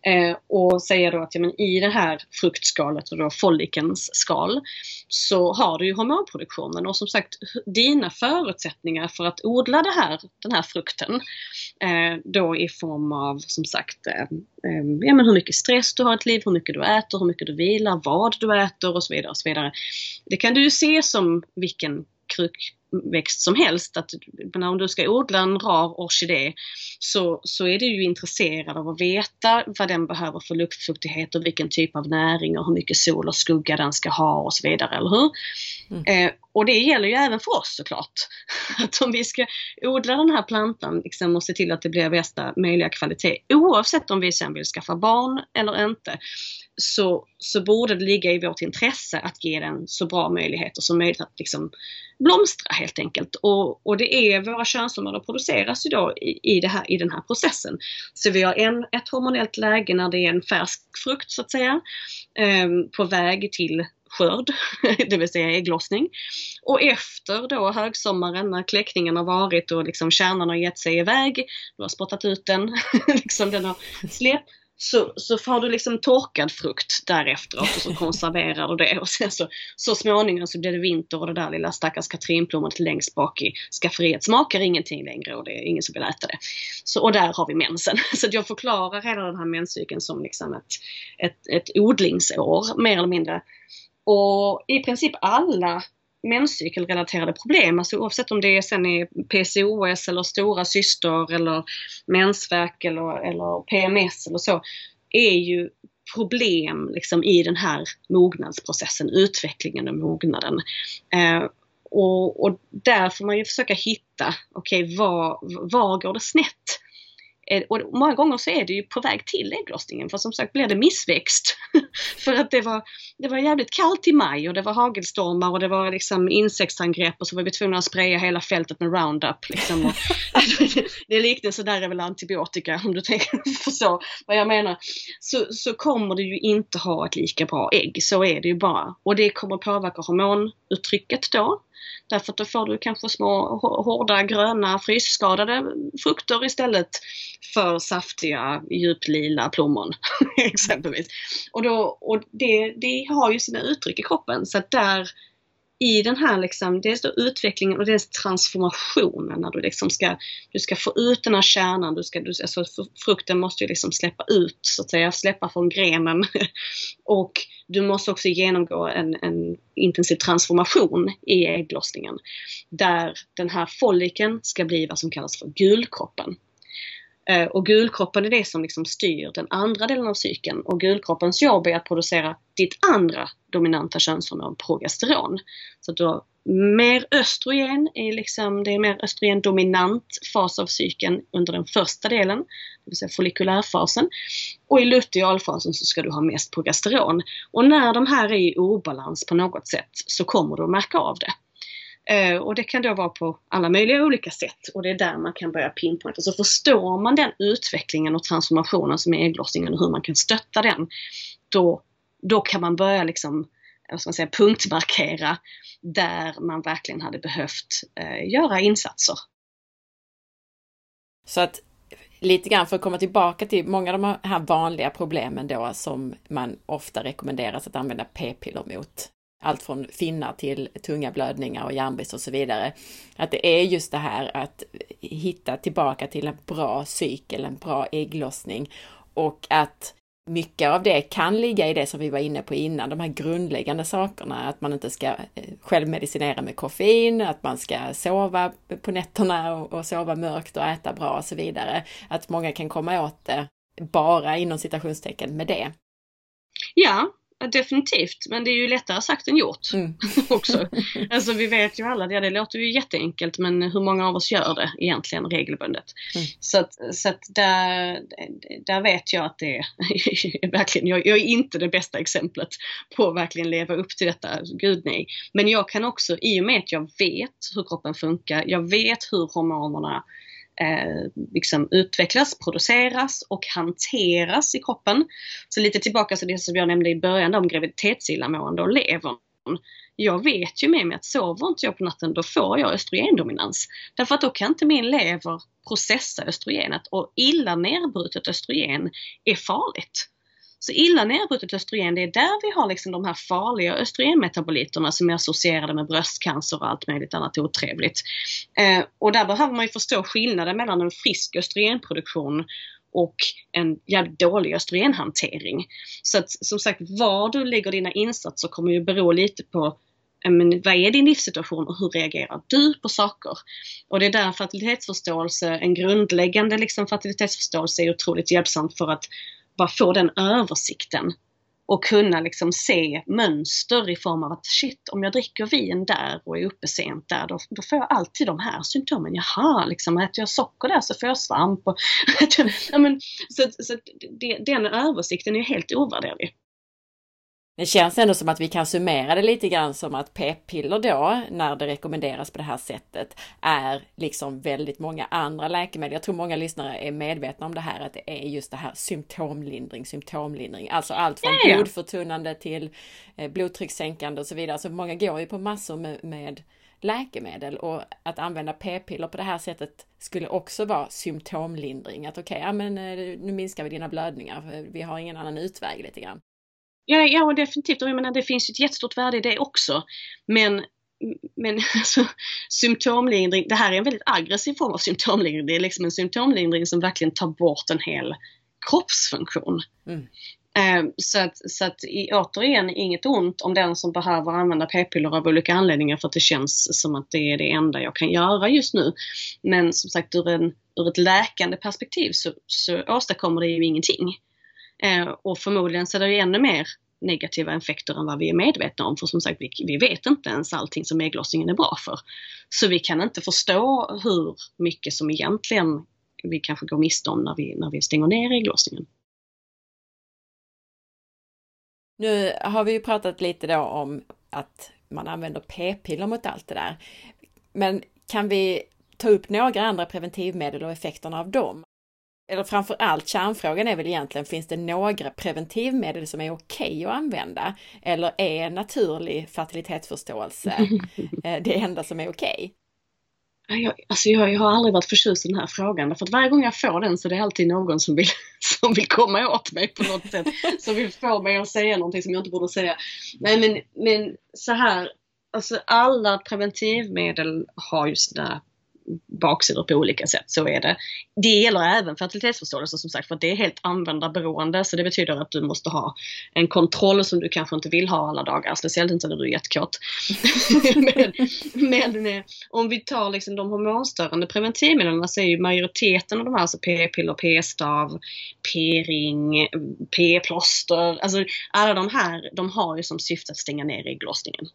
Speaker 2: Eh, och säger då att ja, men i det här fruktskalet och då follikens skal så har du ju hormonproduktionen och som sagt dina förutsättningar för att odla det här, den här frukten eh, då i form av som sagt eh, eh ja, men hur mycket stress du har i ditt liv, hur mycket du äter, hur mycket du vilar, vad du äter och så vidare. Och så vidare. Det kan du ju se som vilken kruk växt som helst. Att, men om du ska odla en rar orkidé så, så är du ju intresserad av att veta vad den behöver för luftfuktighet och vilken typ av näring och hur mycket sol och skugga den ska ha och så vidare, eller hur? Mm. Eh, och det gäller ju även för oss såklart. *laughs* Att om vi ska odla den här plantan liksom, och se till att det blir bästa möjliga kvalitet, oavsett om vi sen vill skaffa barn eller inte, så, så borde det ligga i vårt intresse att ge den så bra möjligheter som möjligt att liksom blomstra helt enkelt. Och, och det är våra könshormoner produceras ju då i, i, det här, i den här processen. Så vi har en, ett hormonellt läge när det är en färsk frukt så att säga, eh, på väg till skörd, *laughs* det vill säga ägglossning. Och efter då högsommaren när kläckningen har varit och liksom kärnan har gett sig iväg, du har spottat ut den, *laughs* liksom den har släppt, så, så får du liksom torkad frukt därefter och så konserverar du det och sen så, så småningom så blir det vinter och det där lilla stackars katrinplommonet längst bak i skafferiet smakar ingenting längre och det är ingen som vill äta det. Så, och där har vi mensen. *laughs* Så jag förklarar hela den här menscykeln som liksom ett, ett, ett odlingsår mer eller mindre. Och i princip alla menscykelrelaterade problem, alltså oavsett om det är sen är PCOS eller stora syster eller mensvärk eller, eller PMS eller så, är ju problem liksom i den här mognadsprocessen, utvecklingen och mognaden. Eh, och, och där får man ju försöka hitta, okej okay, var, var går det snett? Eh, och många gånger så är det ju på väg till ägglossningen för som sagt blir det missväxt. *laughs* för att det var, det var jävligt kallt i maj och det var hagelstormar och det var liksom insektsangrepp och så var vi tvungna att spraya hela fältet med Roundup. Liksom. Och, *laughs* det är liknelse där är väl antibiotika om du tänker *laughs* förstå vad jag menar. Så, så kommer du ju inte ha ett lika bra ägg, så är det ju bara. Och det kommer påverka hormonuttrycket då. Därför att då får du kanske små hårda gröna frysskadade frukter istället för saftiga djuplila plommon *laughs* exempelvis. Och, då, och det, det har ju sina uttryck i kroppen så att där i den här liksom, dels då utvecklingen och dels transformationen när du liksom ska, du ska få ut den här kärnan, du ska, du, alltså frukten måste ju liksom släppa ut så att säga, släppa från grenen. *laughs* och du måste också genomgå en, en intensiv transformation i ägglossningen. Där den här folliken ska bli vad som kallas för gulkroppen. Eh, och gulkroppen är det som liksom styr den andra delen av cykeln och gulkroppens jobb är att producera ditt andra dominanta könshormon progesteron. Så du har mer östrogen, är liksom, det är mer östrogendominant fas av cykeln under den första delen, det vill säga follikulärfasen. Och i lutealfasen så ska du ha mest progesteron. Och när de här är i obalans på något sätt så kommer du att märka av det. Eh, och det kan då vara på alla möjliga olika sätt och det är där man kan börja pinpointa. Så förstår man den utvecklingen och transformationen som är ägglossningen och hur man kan stötta den, då, då kan man börja liksom, vad ska man säga, punktmarkera där man verkligen hade behövt eh, göra insatser.
Speaker 1: Så att lite grann för att komma tillbaka till många av de här vanliga problemen då som man ofta rekommenderas att använda p-piller mot allt från finnar till tunga blödningar och järnbrist och så vidare. Att det är just det här att hitta tillbaka till en bra cykel, en bra ägglossning och att mycket av det kan ligga i det som vi var inne på innan, de här grundläggande sakerna, att man inte ska eh, självmedicinera med koffein, att man ska sova på nätterna och sova mörkt och äta bra och så vidare. Att många kan komma åt det bara inom citationstecken med det.
Speaker 2: Ja, definitivt, men det är ju lättare sagt än gjort mm. *laughs* också. Alltså vi vet ju alla det, det låter ju jätteenkelt men hur många av oss gör det egentligen regelbundet? Mm. Så att, så att där, där vet jag att det är *laughs* verkligen, jag, jag, är inte det bästa exemplet på att verkligen leva upp till detta, gud nej. Men jag kan också, i och med att jag vet hur kroppen funkar, jag vet hur hormonerna eh, liksom utvecklas, produceras och hanteras i kroppen. Så lite tillbaka till det som jag nämnde i början om graviditetsillamående och levern. Jag vet ju med mig att sover inte jag på natten då får jag östrogendominans. Därför att då kan inte min lever processa östrogenet och illa nerbrutet östrogen är farligt. Så illa nedbrutet östrogen, det är där vi har liksom de här farliga östrogenmetaboliterna som är associerade med bröstcancer och allt möjligt annat otrevligt. Eh, och där behöver man ju förstå skillnaden mellan en frisk östrogenproduktion och en jävligt dålig östrogenhantering. Så att som sagt, var du lägger dina insatser kommer ju bero lite på men, vad är din livssituation och hur reagerar du på saker? Och det är där fertilitetsförståelse, en grundläggande liksom, fertilitetsförståelse är otroligt hjälpsamt för att bara få den översikten och kunna liksom se mönster i form av att shit, om jag dricker vin där och är uppe sent där, då, då får jag alltid de här symptomen. Jaha, liksom äter jag socker där så får jag svamp. Och, *laughs* ja, men, så så det, den översikten är helt ovärderlig.
Speaker 1: Det känns ändå som att vi kan summera det lite grann som att p-piller då, när det rekommenderas på det här sättet, är liksom väldigt många andra läkemedel. Jag tror många lyssnare är medvetna om det här, att det är just det här symptomlindring, symptomlindring, alltså allt från ja, blodförtunnande till eh, blodtryckssänkande och så vidare. Så många går ju på massor med, med läkemedel och att använda p-piller på det här sättet skulle också vara symptomlindring. Att okej, okay, ja men eh, nu minskar vi dina blödningar, vi har ingen annan utväg lite grann.
Speaker 2: Ja, ja definitivt. Och jag menar, det finns ett jättestort värde i det också. Men, men *laughs* alltså, symptomlindring, det här är en väldigt aggressiv form av symptomlindring. Det är liksom en symptomlindring som verkligen tar bort en hel kroppsfunktion. Mm. Eh, så att, så att återigen, inget ont om den som behöver använda p-piller av olika anledningar för att det känns som att det är det enda jag kan göra just nu. Men som sagt ur, en, ur ett läkande perspektiv så, så åstadkommer det ju ingenting. Eh, och förmodligen så är det ännu mer negativa effekter än vad vi är medvetna om. För som sagt, vi, vi vet inte ens allting som ägglossningen är bra för. Så vi kan inte förstå hur mycket som egentligen vi kanske går miste om när vi, när vi stänger ner ägglossningen.
Speaker 1: Nu har vi ju pratat lite då om att man använder p-piller mot allt det där. Men kan vi ta upp några andra preventivmedel och effekterna av dem? Eller framför allt kärnfrågan är väl egentligen, finns det några preventivmedel som är okej okay att använda? Eller är naturlig fertilitetsförståelse *laughs* eh, det enda som är okej?
Speaker 2: Okay? Jag, alltså jag, jag, har aldrig varit förtjust i den här frågan för att varje gång jag får den så är det alltid någon som vill, *laughs* som vill komma åt mig på något sätt. *laughs* Som vill få mig att säga någonting som jag inte borde säga. Nej men, men så här, alltså alla preventivmedel har ju sina baksidor på olika sätt, så är det. Det gäller även fertilitetsförståelse som sagt för det är helt användarberoende så det betyder att du måste ha en kontroll som du kanske inte vill ha alla dagar, speciellt inte när du är jättekåt. *laughs* men, men eh, om vi tar liksom de hormonstörande preventivmedlen så är ju majoriteten av de här, alltså p-piller, p-stav, p-ring, p-plåster, alltså alla de här, de har ju som syfte att stänga ner ägglossningen.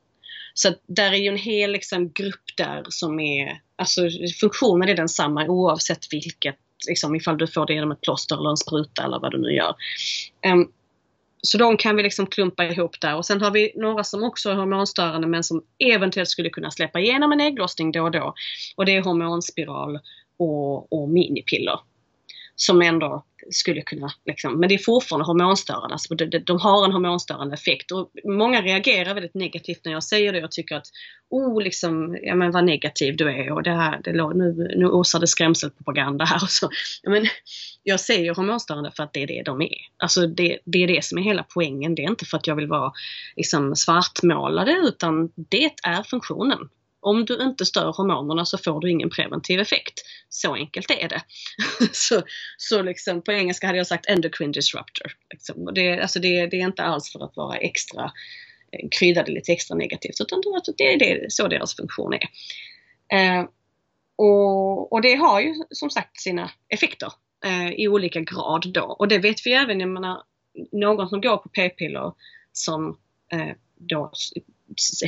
Speaker 2: Så där är ju en hel liksom, grupp där som är, alltså funktionen är densamma oavsett vilket, liksom, ifall du får det genom ett plåster eller en spruta eller vad du nu gör. Um, så de kan vi liksom klumpa ihop där och sen har vi några som också är hormonstörande men som eventuellt skulle kunna släppa igenom en ägglossning då och då. Och det är hormonspiral och, och minipiller som ändå skulle kunna, liksom, men det är fortfarande hormonstörande. Alltså de, de, har en hormonstörande effekt och många reagerar väldigt negativt när jag säger det. Jag tycker att, oh liksom, ja men vad negativ du är och det här, det, nu, nu osar det skrämselpropaganda här och så. Ja, men, jag säger hormonstörande för att det är det de är. Alltså det, det är det som är hela poängen. Det är inte för att jag vill vara liksom, svartmålade utan det är funktionen. Om du inte stör hormonerna så får du ingen preventiv effekt. Så enkelt är det. *laughs* så så liksom, på engelska hade jag sagt endocrine disruptor. Liksom. Det, alltså det, det, är inte alls för att vara extra eh, lite extra negativt utan alltså- det är det, så deras funktion är. Eh, och, och, det har ju som sagt sina effekter eh, i olika grad då. Och det vet vi även, jag menar, någon som går på p-piller som eh, då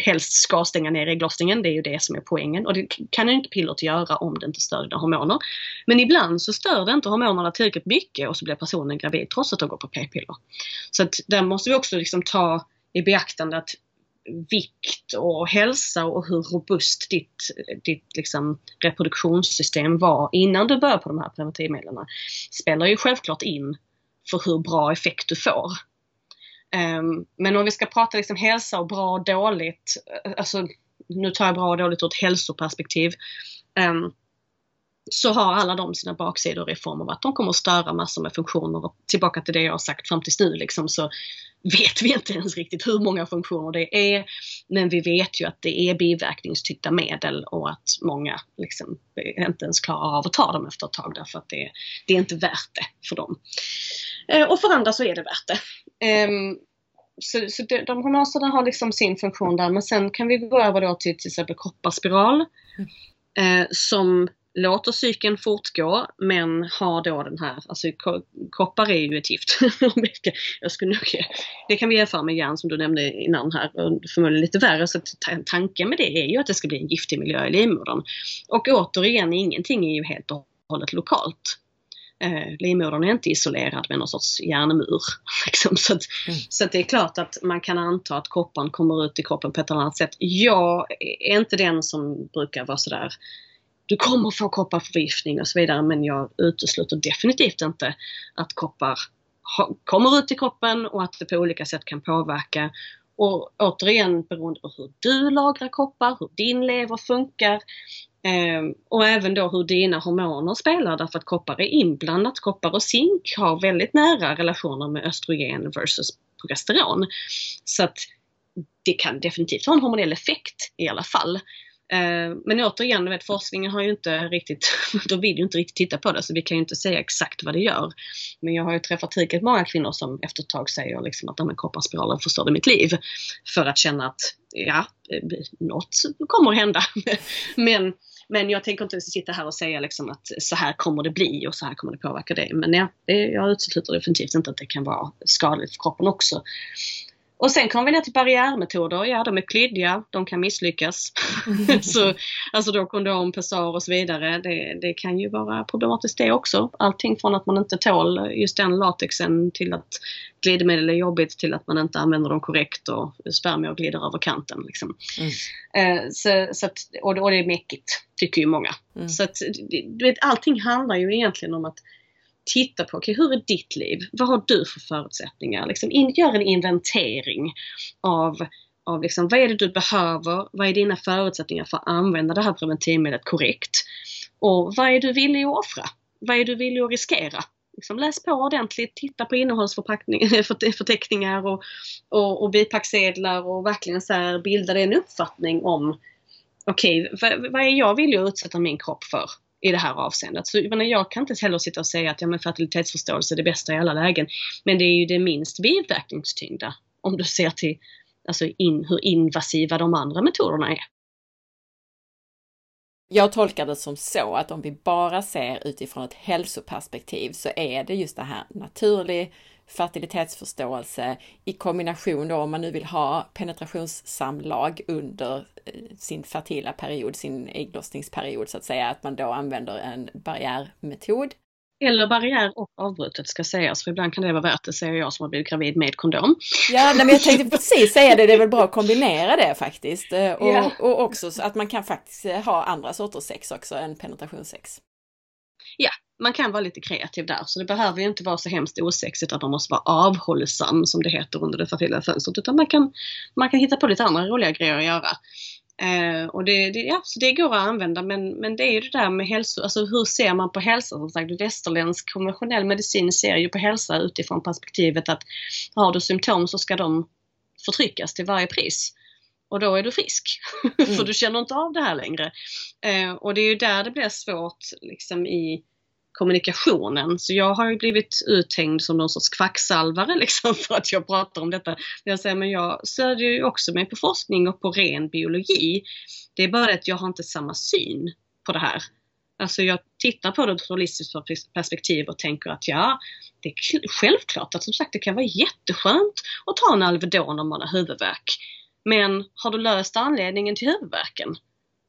Speaker 2: helst ska stänga ner ägglossningen. Det är ju det som är poängen och det kan ju inte pillret göra om det inte stör dina hormoner. Men ibland så stör det inte hormonerna tillräckligt mycket och så blir personen gravid trots att de går på p-piller. Så att där måste vi också liksom ta i beaktande att vikt och hälsa och hur robust ditt, ditt liksom reproduktionssystem var innan du började på de här preventivmedlen spelar ju självklart in för hur bra effekt du får. Um, men om vi ska prata liksom hälsa och bra och dåligt, eh, alltså nu tar jag bra och dåligt ur ett hälsoperspektiv, um, så har alla de sina baksidor i form av att de kommer att störa massor med funktioner. Och tillbaka till det jag har sagt fram tills nu liksom, så vet vi inte ens riktigt hur många funktioner det är. Men vi vet ju att det är biverkningstyckta medel och att många liksom inte ens klarar av att ta dem efter ett tag därför att det, det är inte värt det för dem. Eh, och för andra så är det värt det. Ehm, så, så de, de hormonerna har liksom sin funktion där men sen kan vi gå över då till till exempel kopparspiral. Mm. Eh, som låter cykeln fortgå men har då den här, alltså koppar är ju ett gift. *laughs* jag skulle nog, det kan vi jämföra med järn som du nämnde innan här, och förmodligen lite värre. Så tanken med det är ju att det ska bli en giftig miljö i livmodern. Och återigen, ingenting är ju helt och hållet lokalt. Eh, livmodern är inte isolerad med någon sorts järnmur. *laughs* Liksom. Så, att, mm. så att det är klart att man kan anta att kopparn kommer ut i kroppen på ett eller annat sätt. Jag är inte den som brukar vara sådär du kommer få kopparförgiftning och så vidare men jag utesluter definitivt inte att koppar kommer ut i kroppen och att det på olika sätt kan påverka. Och återigen beroende på hur du lagrar koppar, hur din lever funkar eh, och även då hur dina hormoner spelar därför att koppar är inblandat. Koppar och zink har väldigt nära relationer med östrogen versus progesteron. Så att det kan definitivt ha en hormonell effekt i alla fall. Eh, men återigen, vet, forskningen har ju inte riktigt, *laughs* de vill ju inte riktigt titta på det så vi kan ju inte säga exakt vad det gör. Men jag har ju träffat tillräckligt många kvinnor som efter ett tag säger liksom att de här kopparspiralen förstörde mitt liv. För att känna att ja, eh, något kommer att hända. *laughs* men, men jag tänker inte sitta här och säga liksom att så här kommer det bli och så här kommer det påverka dig. Men ja, jag utesluter definitivt inte att det kan vara skadligt för kroppen också. Och sen kommer vi ner till barriärmetoder. Ja, de är klyddiga, de kan misslyckas. *laughs* så, alltså då kondom, pessar och så vidare. Det, det, kan ju vara problematiskt det också. Allting från att man inte tål just den latexen till att glidmedel är jobbigt till att man inte använder dem korrekt och spermier glider över kanten. Liksom. Mm. Eh, så, så att, och, och, det är mäckigt, tycker ju många. Mm. Så att, du vet, allting handlar ju egentligen om att titta på, okay, hur är ditt liv? Vad har du för förutsättningar? Liksom in, gör en inventering av, av liksom, vad är det du behöver? Vad är dina förutsättningar för att använda det här preventivmedlet korrekt? Och vad är du villig att offra? Vad är du villig att riskera? Liksom läs på ordentligt, titta på innehållsförteckningar *laughs* och, och, och bipacksedlar och verkligen så här bilda dig en uppfattning om okej, okay, vad, vad är jag villig att utsätta min kropp för? I det här avseendet. Så jag, menar, jag kan inte heller sitta och säga att ja, men fertilitetsförståelse är det bästa i alla lägen. Men det är ju det minst biverkningstyngda om du ser till alltså in, hur invasiva de andra metoderna är.
Speaker 1: Jag tolkar det som så att om vi bara ser utifrån ett hälsoperspektiv så är det just det här naturlig fertilitetsförståelse i kombination då om man nu vill ha penetrationssamlag under eh, sin fertila period, sin ägglossningsperiod så att säga, att man då använder en barriärmetod.
Speaker 2: Eller barriär och avbrutet ska sägas, för ibland kan det vara värt det, säger jag som har blivit gravid med kondom.
Speaker 1: Ja, men jag tänkte *laughs* precis säga det, det är väl bra att kombinera det faktiskt. Eh, och, ja. och också så att man kan faktiskt ha andra sorters sex också än penetrationssex.
Speaker 2: Ja, man kan vara lite kreativ där. Så det behöver ju inte vara så hemskt osexigt att man måste vara avhållsam som det heter under det fertila fönstret. Utan man kan, man kan hitta på lite andra roliga grejer att göra. Eh, och det, det, ja, så det går att använda men, men det är ju det där med hälsa, alltså hur ser man på hälsa? Som sagt, västerländsk konventionell medicin ser ju på hälsa utifrån perspektivet att har du symptom så ska de förtryckas till varje pris. Och då är du frisk. *laughs* Mm. För du känner inte av det här längre. Eh, och det är ju där det blir svårt liksom i kommunikationen. Så jag har ju blivit uthängd som någon sorts kvacksalvare *laughs* liksom för att jag pratar om detta. Jag säger, men jag stödjer ju också mig på forskning och på ren biologi. Det är bara det att jag har inte samma syn på det här. Alltså jag tittar på det ur ett holistiskt perspektiv och tänker att ja, det är självklart att som sagt det kan vara jätteskönt att ta en Alvedon om man har huvudvärk. Men har du löst anledningen till huvudvärken?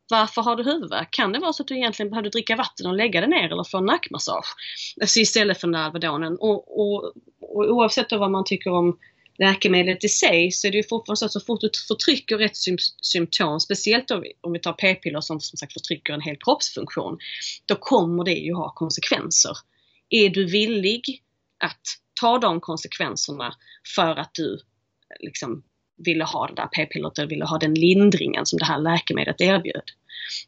Speaker 2: Varför har du huvudvärk? Kan det vara så att du egentligen behöver dricka vatten och lägga dig ner eller få en nackmassage? Alltså istället för den Alvedonen. Och, och, och oavsett vad man tycker om läkemedlet i sig så är det ju fortfarande så att så fort du förtrycker ett symptom, speciellt om vi tar p-piller som som sagt förtrycker en hel kroppsfunktion, då kommer det ju ha konsekvenser. Är du villig att ta de konsekvenserna för att du liksom ville ha det där p-pillret eller ville ha den lindringen som det här läkemedlet erbjöd.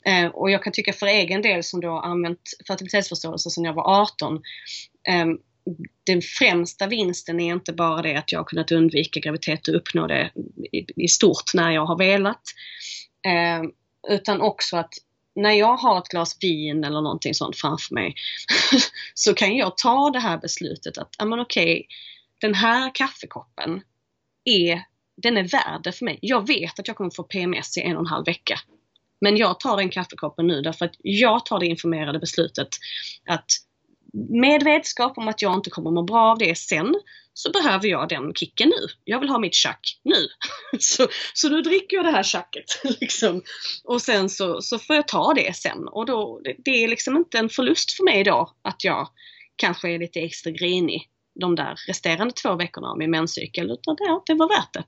Speaker 2: Eh, och jag kan tycka för egen del som då använt fertilitetsförståelse sedan jag var 18 eh, den främsta vinsten är inte bara det att jag har kunnat undvika graviditet och uppnå det i, i stort när jag har velat. Eh, utan också att när jag har ett glas vin eller någonting sånt framför mig *laughs* så kan jag ta det här beslutet att, ja men okej, den här kaffekoppen är, den är värd det för mig. Jag vet att jag kommer få PMS i en och en halv vecka. Men jag tar den kaffekoppen nu därför att jag tar det informerade beslutet att med vetskap om att jag inte kommer må bra av det sen så behöver jag den kicken nu. Jag vill ha mitt tjack nu. *laughs* så, så nu dricker jag det här tjacket. *laughs* Liksom. Och sen så, så får jag ta det sen. Och då, det, är liksom inte en förlust för mig då att jag kanske är lite extra grinig de där resterande två veckorna av min menscykel. Utan det, det var värt det.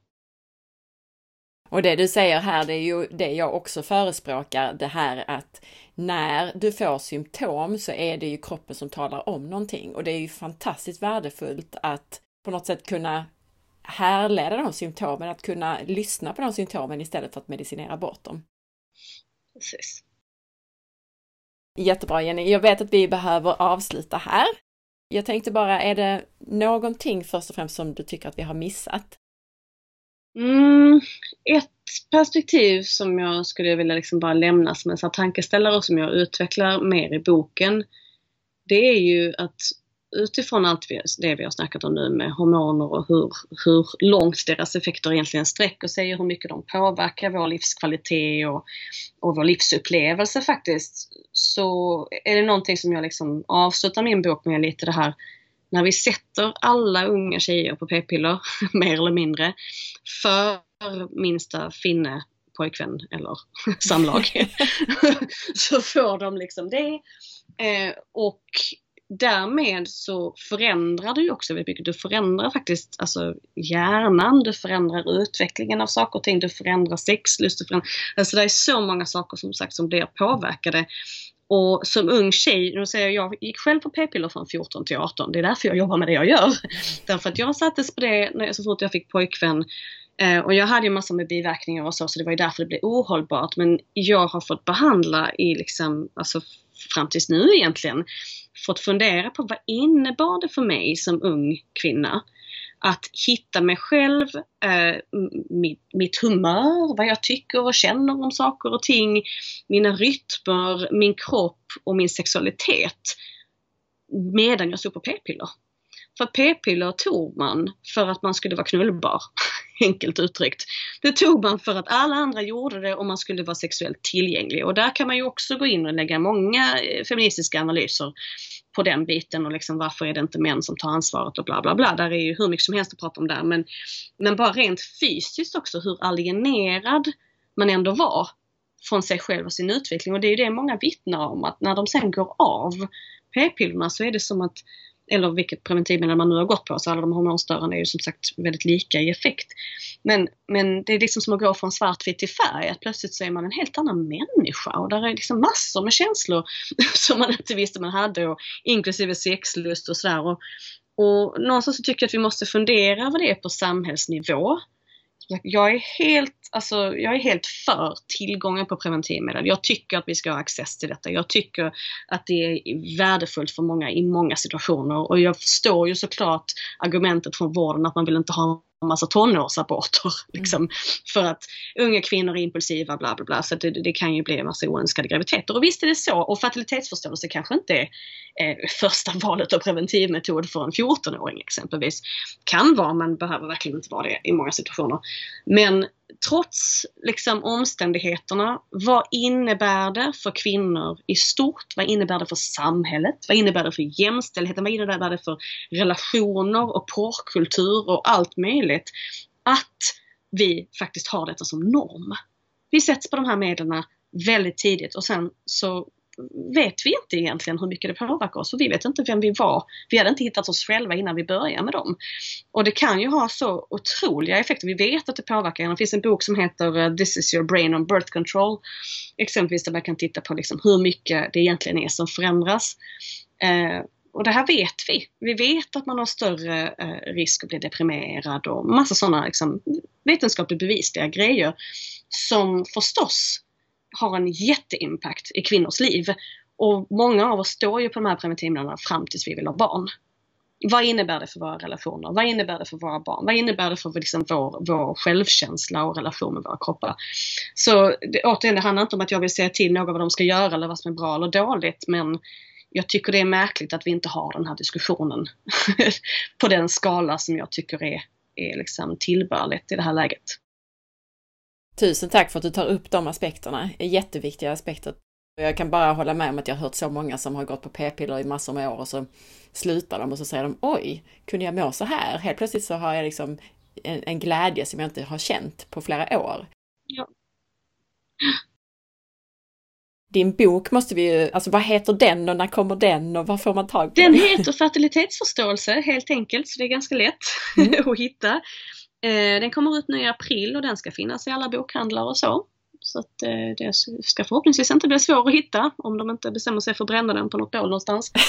Speaker 1: Och det du säger här, det är ju det jag också förespråkar, det här att när du får symptom så är det ju kroppen som talar om någonting och det är ju fantastiskt värdefullt att på något sätt kunna härleda de symptomen, att kunna lyssna på de symptomen istället för att medicinera bort dem.
Speaker 2: Precis.
Speaker 1: Jättebra Jenny. Jag vet att vi behöver avsluta här. Jag tänkte bara, är det någonting först och främst som du tycker att vi har missat?
Speaker 2: Mm, ett perspektiv som jag skulle vilja liksom bara lämna som en så tankeställare och som jag utvecklar mer i boken. Det är ju att utifrån allt det vi har snackat om nu med hormoner och hur, hur långt deras effekter egentligen sträcker sig och hur mycket de påverkar vår livskvalitet och, och vår livsupplevelse faktiskt. Så är det någonting som jag liksom avslutar min bok med lite det här när vi sätter alla unga tjejer på p-piller, *laughs* mer eller mindre, för minsta finne pojkvän eller *laughs* samlag. *laughs* så får de liksom det. Eh, och därmed så förändrar du också väldigt mycket. Du förändrar faktiskt alltså hjärnan, du förändrar utvecklingen av saker och ting, du förändrar sexlust. Du förändrar, alltså det är så många saker som sagt som blir påverkade. Och som ung tjej, nu säger jag, jag gick själv på p-piller från 14 till 18. Det är därför jag jobbar med det jag gör. Därför att jag sattes på det så fort jag fick pojkvän. Eh, och jag hade ju massor med biverkningar och så, så det var ju därför det blev ohållbart. Men jag har fått behandla i liksom, alltså fram tills nu egentligen, fått fundera på vad innebar det för mig som ung kvinna att hitta mig själv, eh, mitt, mitt, humör, vad jag tycker och känner om saker och ting, mina rytmer, min kropp och min sexualitet medan jag stod på p-piller. För p-piller tog man för att man skulle vara knullbar, *laughs* enkelt uttryckt. Det tog man för att alla andra gjorde det och man skulle vara sexuellt tillgänglig. Och där kan man ju också gå in och lägga många eh, feministiska analyser på den biten och liksom varför är det inte män som tar ansvaret och bla bla bla. Där är ju hur mycket som helst att prata om där. Men, men bara rent fysiskt också hur alienerad man ändå var från sig själv och sin utveckling. Och det är ju det många vittnar om att när de sen går av p-pillerna så är det som att eller vilket preventivmedel man nu har gått på, så alla de hormonstörande är ju som sagt väldigt lika i effekt. Men, men det är liksom som att gå från svartvit till färg, att plötsligt så är man en helt annan människa och där är liksom massor med känslor *laughs* som man inte visste man hade, och, inklusive sexlust och sådär. Och, och någonstans så tycker jag att vi måste fundera över det på samhällsnivå. Jag är helt, alltså, jag är helt för tillgången på preventivmedel. Jag tycker att vi ska ha access till detta. Jag tycker att det är värdefullt för många i många situationer och jag förstår ju såklart argumentet från vården att man vill inte ha massa tonårsaborter. Mm. Liksom, för att unga kvinnor är impulsiva, bla bla bla. Så det, det, kan ju bli en massa oönskade graviditeter. Och visst är det så. Och fertilitetsförståelse kanske inte är eh, första valet av preventivmetod för en 14-åring exempelvis. Kan vara, men behöver verkligen inte vara det i många situationer. Men trots liksom omständigheterna, vad innebär det för kvinnor i stort? Vad innebär det för samhället? Vad innebär det för jämställdheten? Vad innebär det för relationer och porrkultur och allt möjligt? Att vi faktiskt har detta som norm. Vi sätts på de här medlen väldigt tidigt och sen så vet vi inte egentligen hur mycket det påverkar oss. och vi vet inte vem vi var. Vi hade inte hittat oss själva innan vi började med dem. Och det kan ju ha så otroliga effekter. Vi vet att det påverkar. Det finns en bok som heter eh, This is your brain on birth control. Exempelvis där man kan titta på liksom hur mycket det egentligen är som förändras. Eh, och det här vet vi. Vi vet att man har större eh, risk att bli deprimerad och massa sådana liksom, vetenskapligt bevisliga grejer som förstås har en jätteimpact i kvinnors liv. Och många av oss står ju på de här preventivmedlen fram tills vi vill ha barn. Vad innebär det för våra relationer? Vad innebär det för våra barn? Vad innebär det för liksom vår, vår självkänsla och relation med våra kroppar? Så det, återigen, det handlar inte om att jag vill säga till någon vad de ska göra eller vad som är bra eller dåligt, men jag tycker det är märkligt att vi inte har den här diskussionen *laughs* på den skala som jag tycker är är liksom tillbörligt i det här läget.
Speaker 1: Tusen tack för att du tar upp de aspekterna, jätteviktiga aspekter. Jag kan bara hålla med om att jag har hört så många som har gått på p-piller i massor med år och så slutar de och så säger de oj, kunde jag må så här? Helt plötsligt så har jag liksom en, en glädje som jag inte har känt på flera år.
Speaker 2: Ja.
Speaker 1: Din bok måste vi ju, alltså vad heter den och när kommer den och var får man tag på
Speaker 2: den? Den heter Fertilitetsförståelse helt enkelt, så det är ganska lätt mm. *laughs* att hitta. Eh, den kommer ut nu i april och den ska finnas i alla bokhandlar och så. Så att eh, det ska förhoppningsvis inte bli svårt att hitta om de inte bestämmer sig för att bränna den på något bål någonstans. *laughs*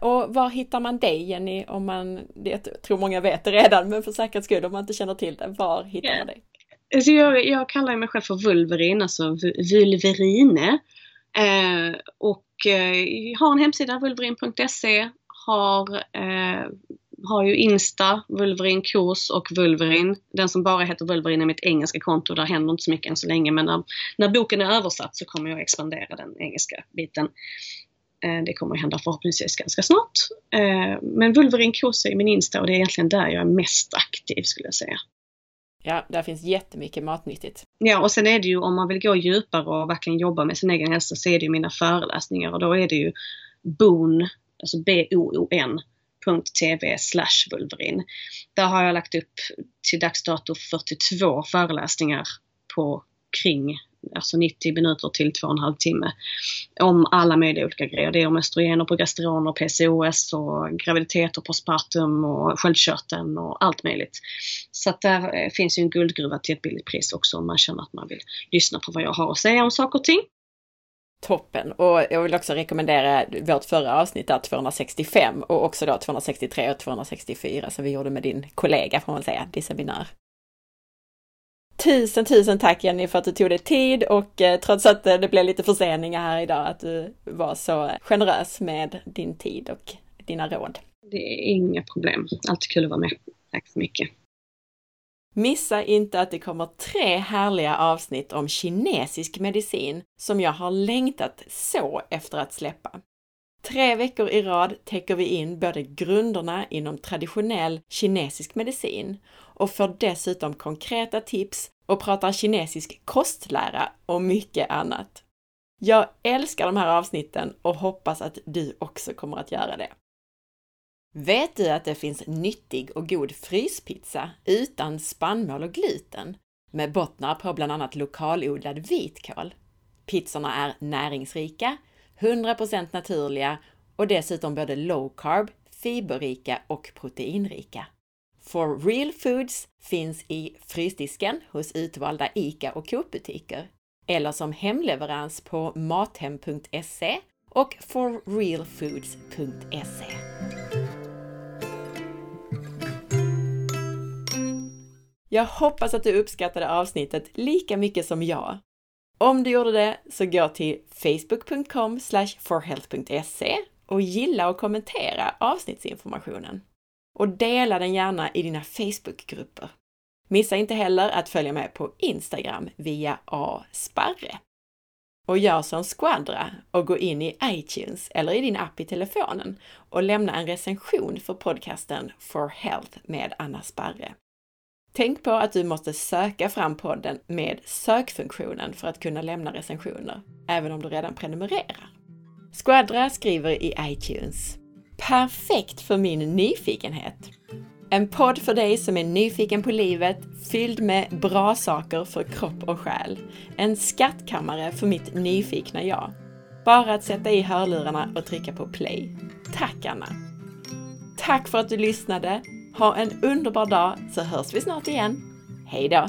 Speaker 1: Och var hittar man dig Jenny? Om man, jag tror många vet det redan, men för säkerhets skull om man inte känner till det, var hittar yeah. man dig?
Speaker 2: Alltså jag, jag kallar mig själv för Vulverin, alltså Vulverine. Eh, och eh, har en hemsida, vulverin.se, har, eh, har ju Insta, Vulverin kurs och Vulverin. Den som bara heter Vulverin är mitt engelska konto, där händer inte så mycket än så länge men när, när boken är översatt så kommer jag expandera den engelska biten. Eh, det kommer att hända förhoppningsvis ganska snart. Eh, men Vulverin kurs är min Insta och det är egentligen där jag är mest aktiv skulle jag säga.
Speaker 1: Ja, där finns jättemycket matnyttigt.
Speaker 2: Ja, och sen är det ju om man vill gå djupare och verkligen jobba med sin egen hälsa så är det ju mina föreläsningar och då är det ju BOON, alltså B-O-O-N .tv slash vulverin. Där har jag lagt upp till dags dato 42 föreläsningar på kring alltså 90 minuter till 2,5 timme om alla möjliga olika grejer. Det är om östrogener, och och PCOS och graviditet och postpartum och sköldkörteln och allt möjligt. Så att där eh, finns ju en guldgruva till ett billigt pris också om man känner att man vill lyssna på vad jag har att säga om saker och ting.
Speaker 1: Toppen! Och jag vill också rekommendera vårt förra avsnitt där 265 och också då 263 och 264 som vi gjorde med din kollega får man säga, Disseminör. Tusen, tusen tack Jenny för att du tog dig tid och eh, trots att eh, det blev lite förseningar här idag, att du var så generös med din tid och dina råd.
Speaker 2: Det är inga problem. Alltid kul att vara med. Tack så mycket.
Speaker 1: Missa inte att det kommer tre härliga avsnitt om kinesisk medicin som jag har längtat så efter att släppa. Tre veckor i rad täcker vi in både grunderna inom traditionell kinesisk medicin och får dessutom konkreta tips och pratar kinesisk kostlära och mycket annat. Jag älskar de här avsnitten och hoppas att du också kommer att göra det. Vet du att det finns nyttig och god fryspizza utan spannmål och gluten med bottnar på bland annat lokalodlad vitkål? Pizzorna är näringsrika, 100% naturliga och dessutom både low carb, fiberrika och proteinrika. For Real Foods finns i frysdisken hos utvalda ICA och Coop-butiker eller som hemleverans på mathem.se och forrealfoods.se. Jag hoppas att du uppskattade avsnittet lika mycket som jag. Om du gjorde det, så gå till facebook.com forhealth.se och gilla och kommentera avsnittsinformationen. Och dela den gärna i dina Facebookgrupper. Missa inte heller att följa med på Instagram via asparre. Och gör som Squadra och gå in i iTunes eller i din app i telefonen och lämna en recension för podcasten For Health med Anna Sparre. Tänk på att du måste söka fram podden med sökfunktionen för att kunna lämna recensioner, även om du redan prenumererar. Squadra skriver i iTunes. Perfekt för min nyfikenhet! En podd för dig som är nyfiken på livet, fylld med bra saker för kropp och själ. En skattkammare för mitt nyfikna jag. Bara att sätta i hörlurarna och trycka på play. Tack Anna! Tack för att du lyssnade! Ha en underbar dag så hörs vi snart igen. Hej då!